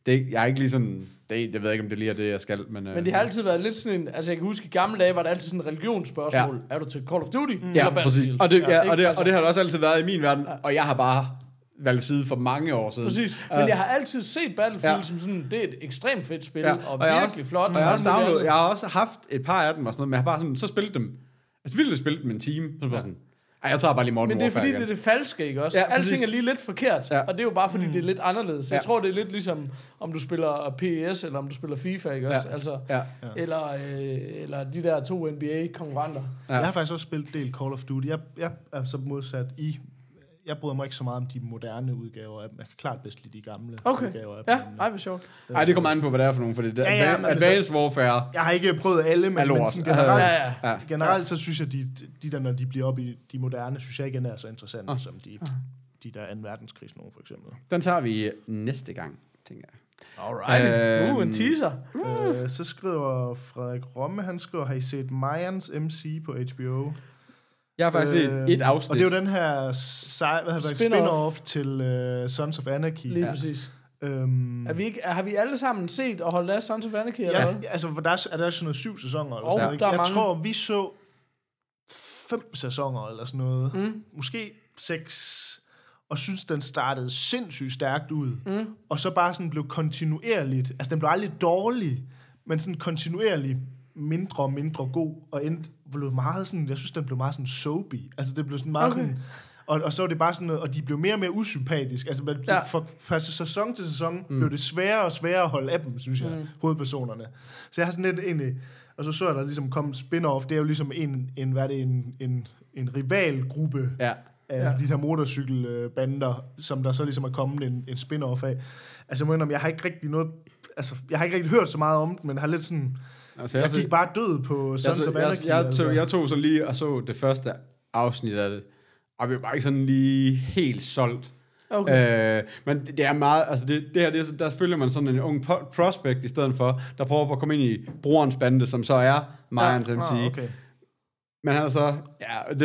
det, jeg har ikke lige sådan, det, jeg ved ikke, om det lige er det, jeg skal, men... Men det har altid været lidt sådan en... Altså, jeg kan huske, i gamle dage var det altid sådan en religionsspørgsmål. Er du til Call of Duty? Ja, eller præcis. Og det, ja, ikke? og, det, Altså, og det har det også altid været i min verden, og jeg har bare valgt side for mange år siden. Præcis. Øh, Men jeg har altid set Battlefield Ja. som sådan, det er et ekstremt fedt spil, Ja, og, og jeg har virkelig flot. Og jeg har, også jeg har også haft et par af dem og sådan noget, men jeg har bare sådan, så spillet dem. Altså vildt spillet dem en time. Så var sådan, ej, jeg tager bare lige Modern Men det er Warfare fordi, igen. det er det falske, ikke også? Ja, Alting præcis. er lige lidt forkert, Ja. og det er jo bare fordi, det er lidt anderledes. Jeg Ja. tror, det er lidt ligesom, om du spiller PES, eller om du spiller FIFA, ikke også? Ja. Altså, Ja. eller, øh, eller de der to NBA-konkurrenter. Ja. Jeg har faktisk også spillet del Call of Duty. Jeg, jeg er så modsat i... Jeg bryder mig ikke så meget om de moderne udgaver af dem. Jeg kan klart bedst lide de gamle Okay. udgaver af Ja, dem. ej, hvor sjovt. Ej, det kommer an på, hvad det er for nogen, fordi det, Ja, ja, ja, Advanced altså- Warfare, Jeg har ikke prøvet alle, Er men, men sådan generelt, Ja, ja. ja. generelt så synes jeg, de, de der, når de bliver op i de moderne, synes jeg ikke er så interessante, Ah. som de, de der 2. verdenskrigs nogen, for eksempel. den tager vi næste gang, tænker jeg. Alright. Øhm, Uh, en teaser. Øh, så skriver Frederik Romme, han skriver, har I set Mayans MC på HBO? Jeg har faktisk set Øh, et afsnit. Og det er jo den her sej, hvad hedder det, Spin-off. spin-off til uh, Sons of Anarchy. Lige Ja. ja. præcis. Øhm, Er vi ikke, har vi alle sammen set og holdt af Sons of Anarchy, eller ja, altså, for der er, er der sådan noget syv sæsoner, eller Og sådan noget, ikke? der er Jeg mange. tror, vi så fem sæsoner eller sådan noget. Mm. Måske seks. Og synes, den startede sindssygt stærkt ud. Mm. Og så bare sådan blev kontinuerligt. Altså, den blev aldrig dårlig, men sådan kontinuerligt mindre og mindre god. Og endte, blev meget sådan, jeg synes, den blev meget sådan soapy. Altså, det blev sådan meget Okay. sådan... Og, og så var det bare sådan noget, og de blev mere og mere usympatiske. Altså, man, Ja. fra, fra sæson til sæson mm. blev det sværere og sværere at holde af dem, synes jeg, mm. hovedpersonerne. Så jeg har sådan lidt egentlig... Og så så jeg der ligesom kom spin-off, det er jo ligesom en, en hvad er det, en, en, en rivalgruppe Ja. af Ja. de her motorcykelbander, som der så ligesom er kommet en, en spin-off af. Altså, jeg må indrømme, jeg har ikke rigtig noget... Altså, jeg har ikke rigtig hørt så meget om den, men har lidt sådan... Altså, Jeg gik bare død på jeg, Sons jeg, of jeg, Anarchy. jeg, altså. tog, jeg tog så lige og så det første afsnit af det, og vi var ikke sådan lige helt solgt. Okay. Øh, men det er meget, altså det, det her, det, er- der følger man sådan en ung prospect i stedet for, der prøver på at komme ind i brorens bande, som så er Marians MC. Ah, okay. Men han er så, ja, det,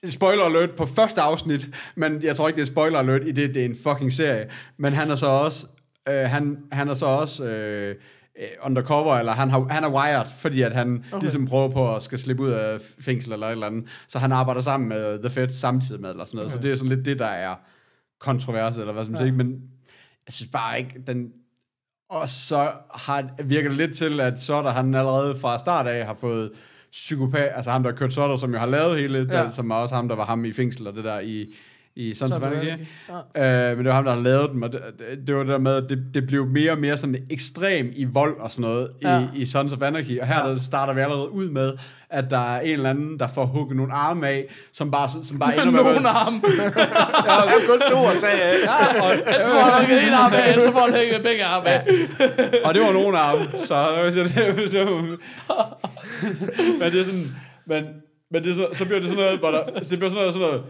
det er spoiler alert på første afsnit, men jeg tror ikke, det er spoiler alert i det, det er en fucking serie. Men han er så også, øh, han, han er så også øh, øh, undercover, eller han, har, han er wired, fordi at han okay. ligesom prøver på at skal slippe ud af fængsel eller et eller andet. Så han arbejder sammen med The Fed samtidig med, eller sådan noget. Okay. Så det er sådan lidt det, der er kontrovers, eller hvad som ja. siger, men jeg synes bare ikke, den... Og så har, virker det lidt til, at Sotter, han allerede fra start af har fået psykopat, altså ham, der har kørt Sotter, som jo har lavet hele, Ja. ja. som er også ham, der var ham i fængsel og det der i, i Sons of Anarchy. Anarchy, Øh, men det var ham, der har lavet dem, og det, det, det var det der med, at det, det blev mere og mere sådan ekstrem i vold og sådan noget Ja. i, i Sons of Anarchy. Og her ja. der starter vi allerede ud med, at der er en eller anden, der får hugget nogle arme af, som bare, som bare [laughs] ender med... at Nogen være- arm. Jeg har kun to at tage af. Ja, og, Han får ikke en arm af, så får han ikke begge arme af. og det var nogle dem, så, så, det, så men det er sådan, men, men det så, så bliver det sådan noget, hvor der, så det bliver sådan noget, sådan noget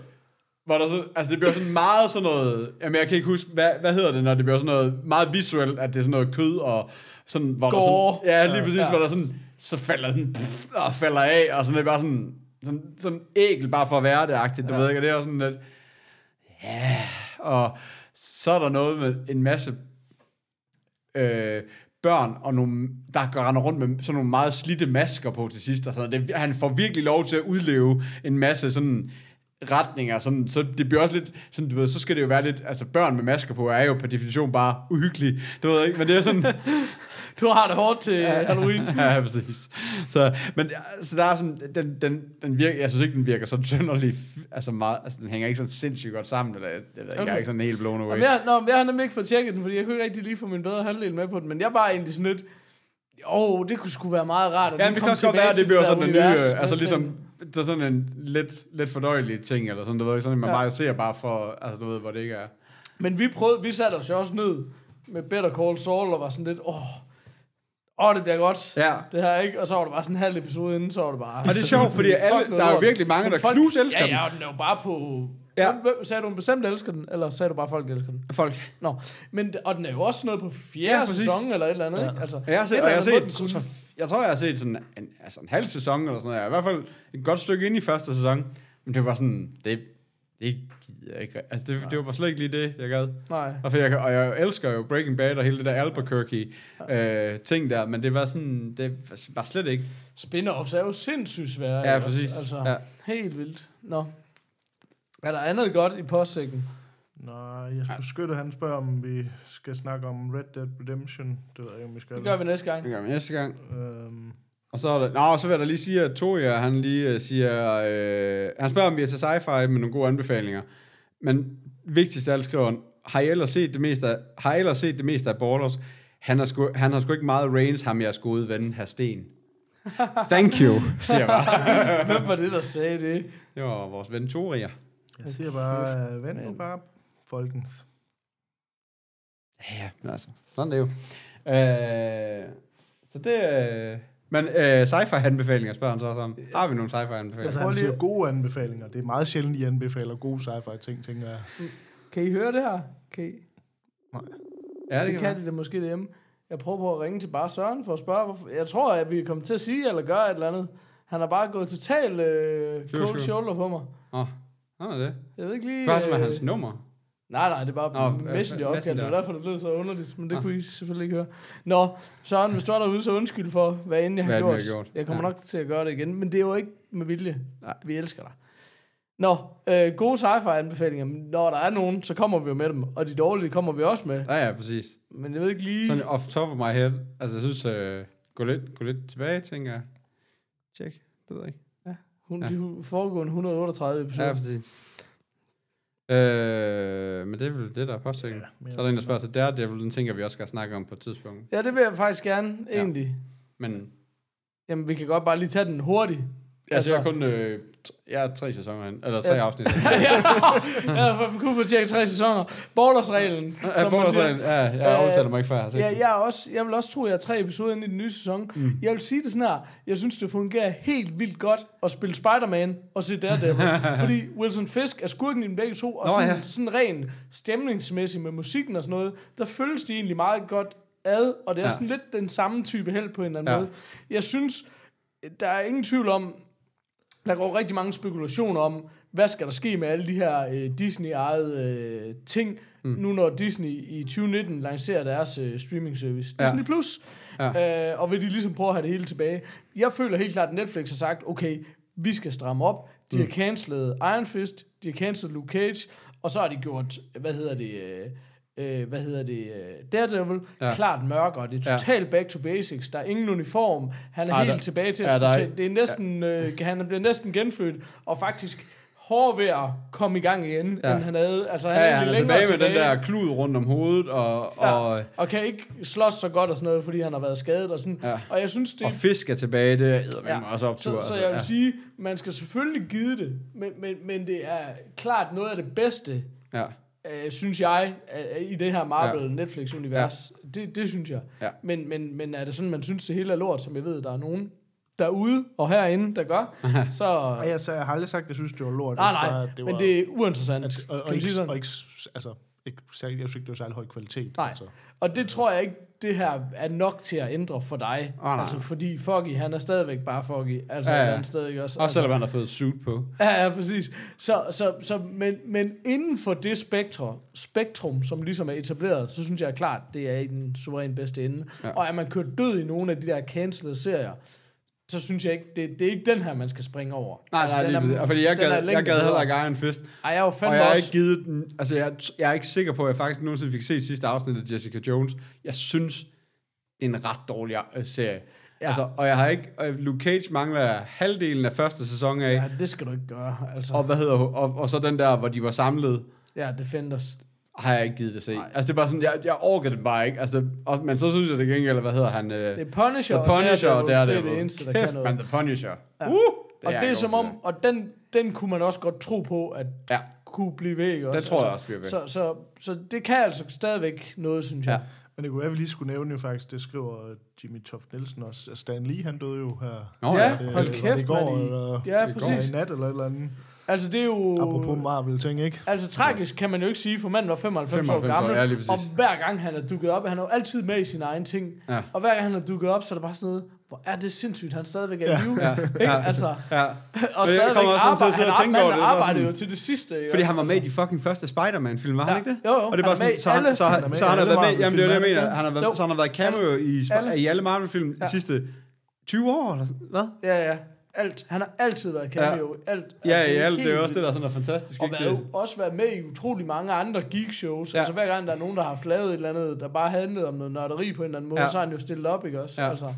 hvor der så, altså det bliver sådan meget sådan noget, jamen jeg kan ikke huske, hvad, hvad hedder det, når det bliver sådan noget meget visuelt, at det er sådan noget kød og sådan, hvor der Gore. sådan, ja lige præcis, Ja. hvor der sådan, så falder den pff, og falder af, og sådan det er bare sådan, sådan, sådan ægel bare for at være det agtigt, du Ja. ved ikke, og det er sådan lidt, ja, og så er der noget med en masse øh, børn, og nogle, der går render rundt med sådan nogle meget slidte masker på til sidst. Og sådan. Det, han får virkelig lov til at udleve en masse sådan retninger, sådan, så det bliver også lidt, sådan, du ved, så skal det jo være lidt, altså børn med masker på er jo per definition bare uhyggelige, du ved ikke, men det er sådan, [laughs] Du har det hårdt til Halloween. [laughs] ja, præcis. Så, men så der er sådan, den, den, den virker, jeg synes ikke, den virker sådan [laughs] sønderlig, altså meget, altså den hænger ikke sådan sindssygt godt sammen, eller jeg, jeg ved okay. jeg er ikke sådan helt blown away. Jamen, jeg, nå, jeg har nemlig ikke fået tjekket den, fordi jeg kunne ikke rigtig lige få min bedre halvdel med på den, men jeg er bare egentlig sådan lidt, åh, oh, det kunne sgu være meget rart. At Ja, det kan også godt være, at det bliver sådan en ny, øh, altså ligesom, det er sådan en lidt, lidt fordøjelig ting, eller sådan, du ved, sådan, man Ja. bare ser bare for, altså du ved, hvor det ikke er. Men vi prøvede, vi satte os jo også ned med Better Call Saul, og var sådan lidt, åh, åh, det bliver godt. Ja. Det her, ikke? Og så var det bare sådan en halv episode inden, så var det bare... Og det er sjovt, fordi [laughs] alle, der er jo virkelig mange, der folk- knus elsker ja. Ja, den er jo bare på... Ja. Hvem, hvem, sagde du en bestemt elsker den, eller sagde du bare, folk elsker den? Folk. Nå, men, og den er jo også noget på fjerde Ja, præcis. sæson, eller et eller andet, ja. ikke? Altså, jeg har set, jeg har set så, tror, jeg har set sådan en, altså en halv sæson, eller sådan noget. Jeg er i hvert fald et godt stykke ind i første sæson. Men det var sådan, det, det gider jeg ikke. Altså, det, det var bare slet ikke lige det, jeg gad. Nej. Og, for jeg, og jeg elsker jo Breaking Bad og hele det der Albuquerque øh, ting der, men det var sådan, det var slet ikke. Spin-offs er jo sindssygt svære. Ja, præcis. Altså, Ja. helt vildt. Nå. Er der andet godt i postsækken? Nej, jeg skulle skytte, han spørger, om vi skal snakke om Red Dead Redemption. Det ved jeg ikke, om vi skal. Det gør vi næste gang. Det gør vi næste gang. Øhm, Og så, er der, nå, så vil jeg da lige sige, at Toja, han lige øh, siger, øh, han spørger, om vi er til sci-fi med nogle gode anbefalinger. Men vigtigst af alt skriver han, har I ellers set det meste af, har I ellers set det meste af Ballers? Han har, sgu, han har sgu ikke meget range, ham jeres gode ven, herr Sten. [laughs] Thank you, siger jeg bare. Hvem var det, der sagde det? Det var vores ven Toria. Jeg siger bare, øh, vent nu bare, folkens. Ja, men altså, sådan er det jo. Øh, så det... Øh, men øh, sci-fi anbefalinger spørger han så også om. Har vi nogle sci-fi anbefalinger? Altså, han lige- siger gode anbefalinger. Det er meget sjældent, I anbefaler gode sci-fi ting, tænker jeg. Kan I høre det her? Kan I? Ja, Det, det det kan kan de det måske derhjemme. Jeg prøver på at ringe til bare Søren for at spørge, hvorfor. Jeg tror, at vi kommer til at sige eller gøre et eller andet. Han har bare gået totalt øh, cold shoulder på mig. Åh, sådan er det. Jeg ved ikke lige... Hvad er med øh, hans nummer? Nej, nej, det var Nå, Nå, Messenger opkald. Det var derfor, det lød så underligt, men det Ah. kunne I selvfølgelig ikke høre. Nå, Søren, hvis du er derude, så undskyld for, hvad end jeg har Hvad gjort. har gjort. Jeg kommer Ja. nok til at gøre det igen, men det er jo ikke med vilje. Nej. Vi elsker dig. Nå, øh, gode sci-fi-anbefalinger. Når der er nogen, så kommer vi jo med dem. Og de dårlige kommer vi også med. Ja, ja, præcis. Men jeg ved ikke lige... Sådan off top of my head. Altså, jeg synes, øh, gå, lidt, gå lidt tilbage, tænker jeg. Tjek. Det ved jeg ikke. Hun, Ja. De foregående 138 episoder. Ja, præcis. Øh, men det er vel det, der er påstænkt. mere Så er der en, der spørger til Daredevil, den tænker vi også skal snakke om på et tidspunkt. Ja, det vil jeg faktisk gerne, Ja. egentlig. Men Jamen, vi kan godt bare lige tage den hurtigt. Altså, jeg er kun øh, jeg er tre sæsoner hen, eller tre Ja. afsnit. [laughs] ja, for kun for tjekket tre sæsoner. Ballers-reglen. Ja, siger. ja, jeg Øh, aftaler mig ikke før, jeg har Ja, den. jeg, også, jeg vil også tro, at jeg er tre episoder inde i den nye sæson. Mm. Jeg vil sige det sådan her. Jeg synes, det fungerer helt vildt godt at spille Spider-Man og se Daredevil. [laughs] fordi Wilson Fisk er skurken i dem begge to. Og Nå, sådan, ja. sådan ren stemningsmæssigt med musikken og sådan noget, der føles de egentlig meget godt ad. Og det er ja. sådan lidt den samme type held på en eller anden Ja. måde. Jeg synes, der er ingen tvivl om, der går rigtig mange spekulationer om, hvad skal der ske med alle de her øh, Disney-ejede øh, ting, mm. nu når Disney i 2019 lancerer deres øh, streaming service. Ja. Disney Plus. Ja. Øh, og vil de ligesom prøve at have det hele tilbage. Jeg føler helt klart, at Netflix har sagt, okay, vi skal stramme op. De Mm. har cancelet Iron Fist, de har cancelet Luke Cage, og så har de gjort, hvad hedder det, øh, øh, hvad hedder det, øh, Daredevil, Ja. ja. klart mørkere. Det er Ja. totalt back to basics. Der er ingen uniform. Han er Ej, helt der- tilbage til at ja, ja, der. Det er næsten, øh, han bliver næsten genfødt, og faktisk hård ved at komme i gang igen, Ja. ja. end han havde. Altså, han Ja, ja, han er tilbage med den der klud rundt om hovedet, og, Ja. og, og kan ikke slås så godt og sådan noget, fordi han har været skadet og sådan. Ja. Og jeg synes, det og fisk er tilbage, det er ja. Ja. også optur. så, så altså, jeg vil ja. sige, man skal selvfølgelig give det, men, men, men det er klart noget af det bedste, Ja. Øh, synes jeg, øh, i det her Marvel-Netflix-univers. Det, det synes jeg. Ja. Men, men, men er det sådan, man synes, det hele er lort, som jeg ved, der er nogen derude og herinde, der gør, [laughs] så... Ej, altså, jeg har aldrig sagt, at jeg synes, det var lort. Nej, nej, bare, men det er uinteressant. at, og, og, ikke, og ikke, altså, ikke, særlig- jeg synes ikke, det var særlig høj kvalitet. Nej. Altså. Og det tror jeg ikke, det her er nok til at ændre for dig. nej. altså, fordi Foggy, han er stadigvæk bare Foggy. Altså, Ja, ja, han stadig også. Også altså, selvom han har fået suit på. Ja, ja, præcis. Så, så, så, men, men inden for det spektrum, spektrum, som ligesom er etableret, så synes jeg klart, det er i den suveræn bedste ende. Ja. Og er man kørt død i nogle af de der cancellede serier, så synes jeg ikke, det, det er ikke den her, man skal springe over. Nej, nej, den lige. Og fordi jeg er gad, jeg gad heller ikke Iron Fist. Ej, jeg er jo Og fandme jeg har også... ikke givet den... Altså, jeg, jeg er ikke sikker på, at jeg faktisk nogensinde fik set sidste afsnit af Jessica Jones. Jeg synes, det er en ret dårlig øh, serie. Ja. Altså, og jeg har ikke... Og Luke Cage mangler halvdelen af første sæson af. Ja, det skal du ikke gøre. Altså, Og hvad hedder og, og så den der, hvor de var samlet, ja, Defenders. Har jeg ikke givet det at se. Nej. Altså, det er bare sådan, jeg, jeg orker det bare ikke. Altså, og, men så synes jeg det gengæld, hvad hedder han? Øh, Det er Punisher, The Punisher, og og Daredevil. der det er det eneste, der Kæft, kan noget. man, The Punisher. Ja. Uh, og jeg det er som om, til. og den, den kunne man også godt tro på, at Ja, kunne blive væk også. den tror jeg også bliver væk. Så, så, så det kan altså stadigvæk noget, synes jeg. Ja. Men det kunne være, at vi lige skulle nævne jo faktisk, det skriver Jimmy Toft Nielsen også. Stan Lee, han døde jo her. Nå, Ja. Øh, hold det kæft, i går, mand, i- eller, Ja, Det går præcis. i nat eller et eller andet. Altså, det er jo... Apropos Marvel-ting, ikke? Altså, tragisk kan man jo ikke sige, for manden var 95, 95 år år, gammel. ja, lige præcis. og hver gang han er dukket op, han er jo altid med i sine egne ting. Ja. Og hver gang han er dukket op, så er det bare sådan noget, hvor er det sindssygt, han stadigvæk er i live. Ja, Ikke? ja. Altså, ja. og stadigvæk kommer også sådan til at arbejder, han og tænke over det. Arbejder jo til det sidste. Fordi han var med i Altså, de fucking første Spider-Man-film, var han Ja. ikke det? Jo, jo. Og det er Han bare er sådan, så, han, så, så han har været med, jamen det er det, jeg mener, er han har været, så han har været cameo i, i alle Marvel-film de Ja. sidste 20 år, eller hvad? Ja, ja. Alt. Han har altid været cameo. Alt. Ja, Altså, i alt, det er jo også det, der er sådan er fantastisk, Og ikke været, også været med i utrolig mange andre geek-shows. Ja. Ja. Altså hver gang der er nogen, der har haft lavet et eller andet, der bare handlede om noget nørderi på en eller anden måde, Ja. ja. så har han jo stillet op, ikke også? Ja. Altså,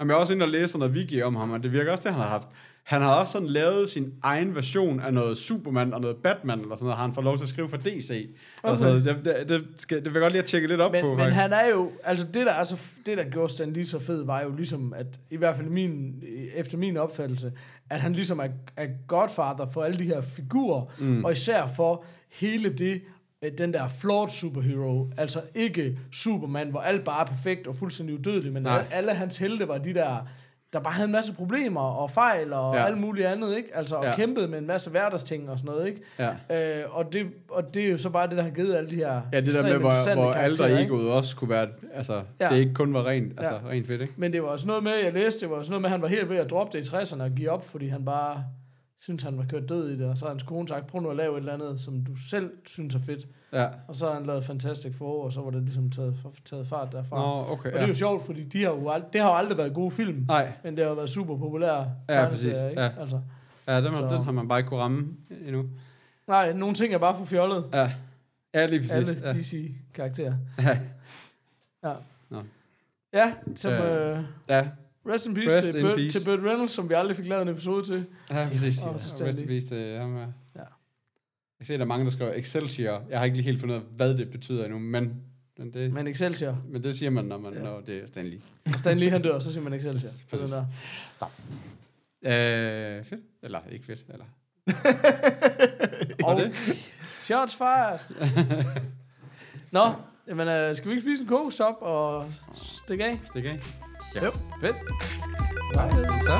Jamen, jeg er også inde og læse noget wiki om ham, og det virker også, det han har haft. Han har også sådan lavet sin egen version af noget Superman og noget Batman, eller sådan noget, har han fået lov til at skrive for DC. Okay. Altså, det, det, det, skal, det vil jeg godt lige at tjekke lidt op men, på, men faktisk. han er jo, altså det der, er så, det der gjorde Stan lige så fed, var jo ligesom, at i hvert fald min, efter min opfattelse, at han ligesom er, er godfather for alle de her figurer, mm. og især for hele det, øh, den der flawed superhero, altså ikke Superman, hvor alt bare er perfekt og fuldstændig udødelig, men Nej. alle hans helte var de der, der bare havde en masse problemer og fejl og Ja. alt muligt andet, ikke? Altså, og Ja. kæmpede med en masse hverdagsting og sådan noget, ikke? Ja. Øh, og, det, og det er jo så bare det, der har givet alle de her Ja, det der med, hvor, hvor ikke? egoet også kunne være, altså, ja. Det ikke kun var rent, altså, Ja. rent fedt, ikke? Men det var også noget med, jeg læste, det var også noget med, at han var helt ved at droppe det i 60'erne og give op, fordi han bare synes han var kørt død i det, og så har hans kone sagt, prøv nu at lave et eller andet, som du selv synes er fedt. Ja. Og så har han lavet Fantastic Four, og så var det ligesom taget, taget fart derfra. Nå, og okay. det er Ja. jo sjovt, fordi de har jo ald- det har jo aldrig været gode film, Nej, men det har jo været super populære Ja, præcis. ikke? Ja. Altså, ja, den, Så- den har man bare ikke kunne ramme endnu. nej, nogle ting er bare for fjollet. Ja, ja lige præcis. Alle Ja. DC-karakterer. Ja. Ja. Nå. Ja, som, Øh, øh, ja, rest in peace, Rest til, in Burt, peace. til Burt Reynolds, som vi aldrig fik lavet en episode til. ja præcis. Og Ja, til Rest in peace til ham. Ja. Ja. Jeg ser, der er mange, der skriver Excelsior. Jeg har ikke lige helt fundet ud af, hvad det betyder endnu, men, men, det, Men Excelsior. men det siger man, når, man, Ja. når det er Stanley. Og Stan Lee han dør, så siger man Excelsior. [laughs] Præcis. der. Øh, fedt. Eller ikke fedt. Eller. Og det? shots fired. [laughs] Nå, jamen, øh, skal vi ikke spise en kokostop og stikke af? Stik af. Fedt. Så.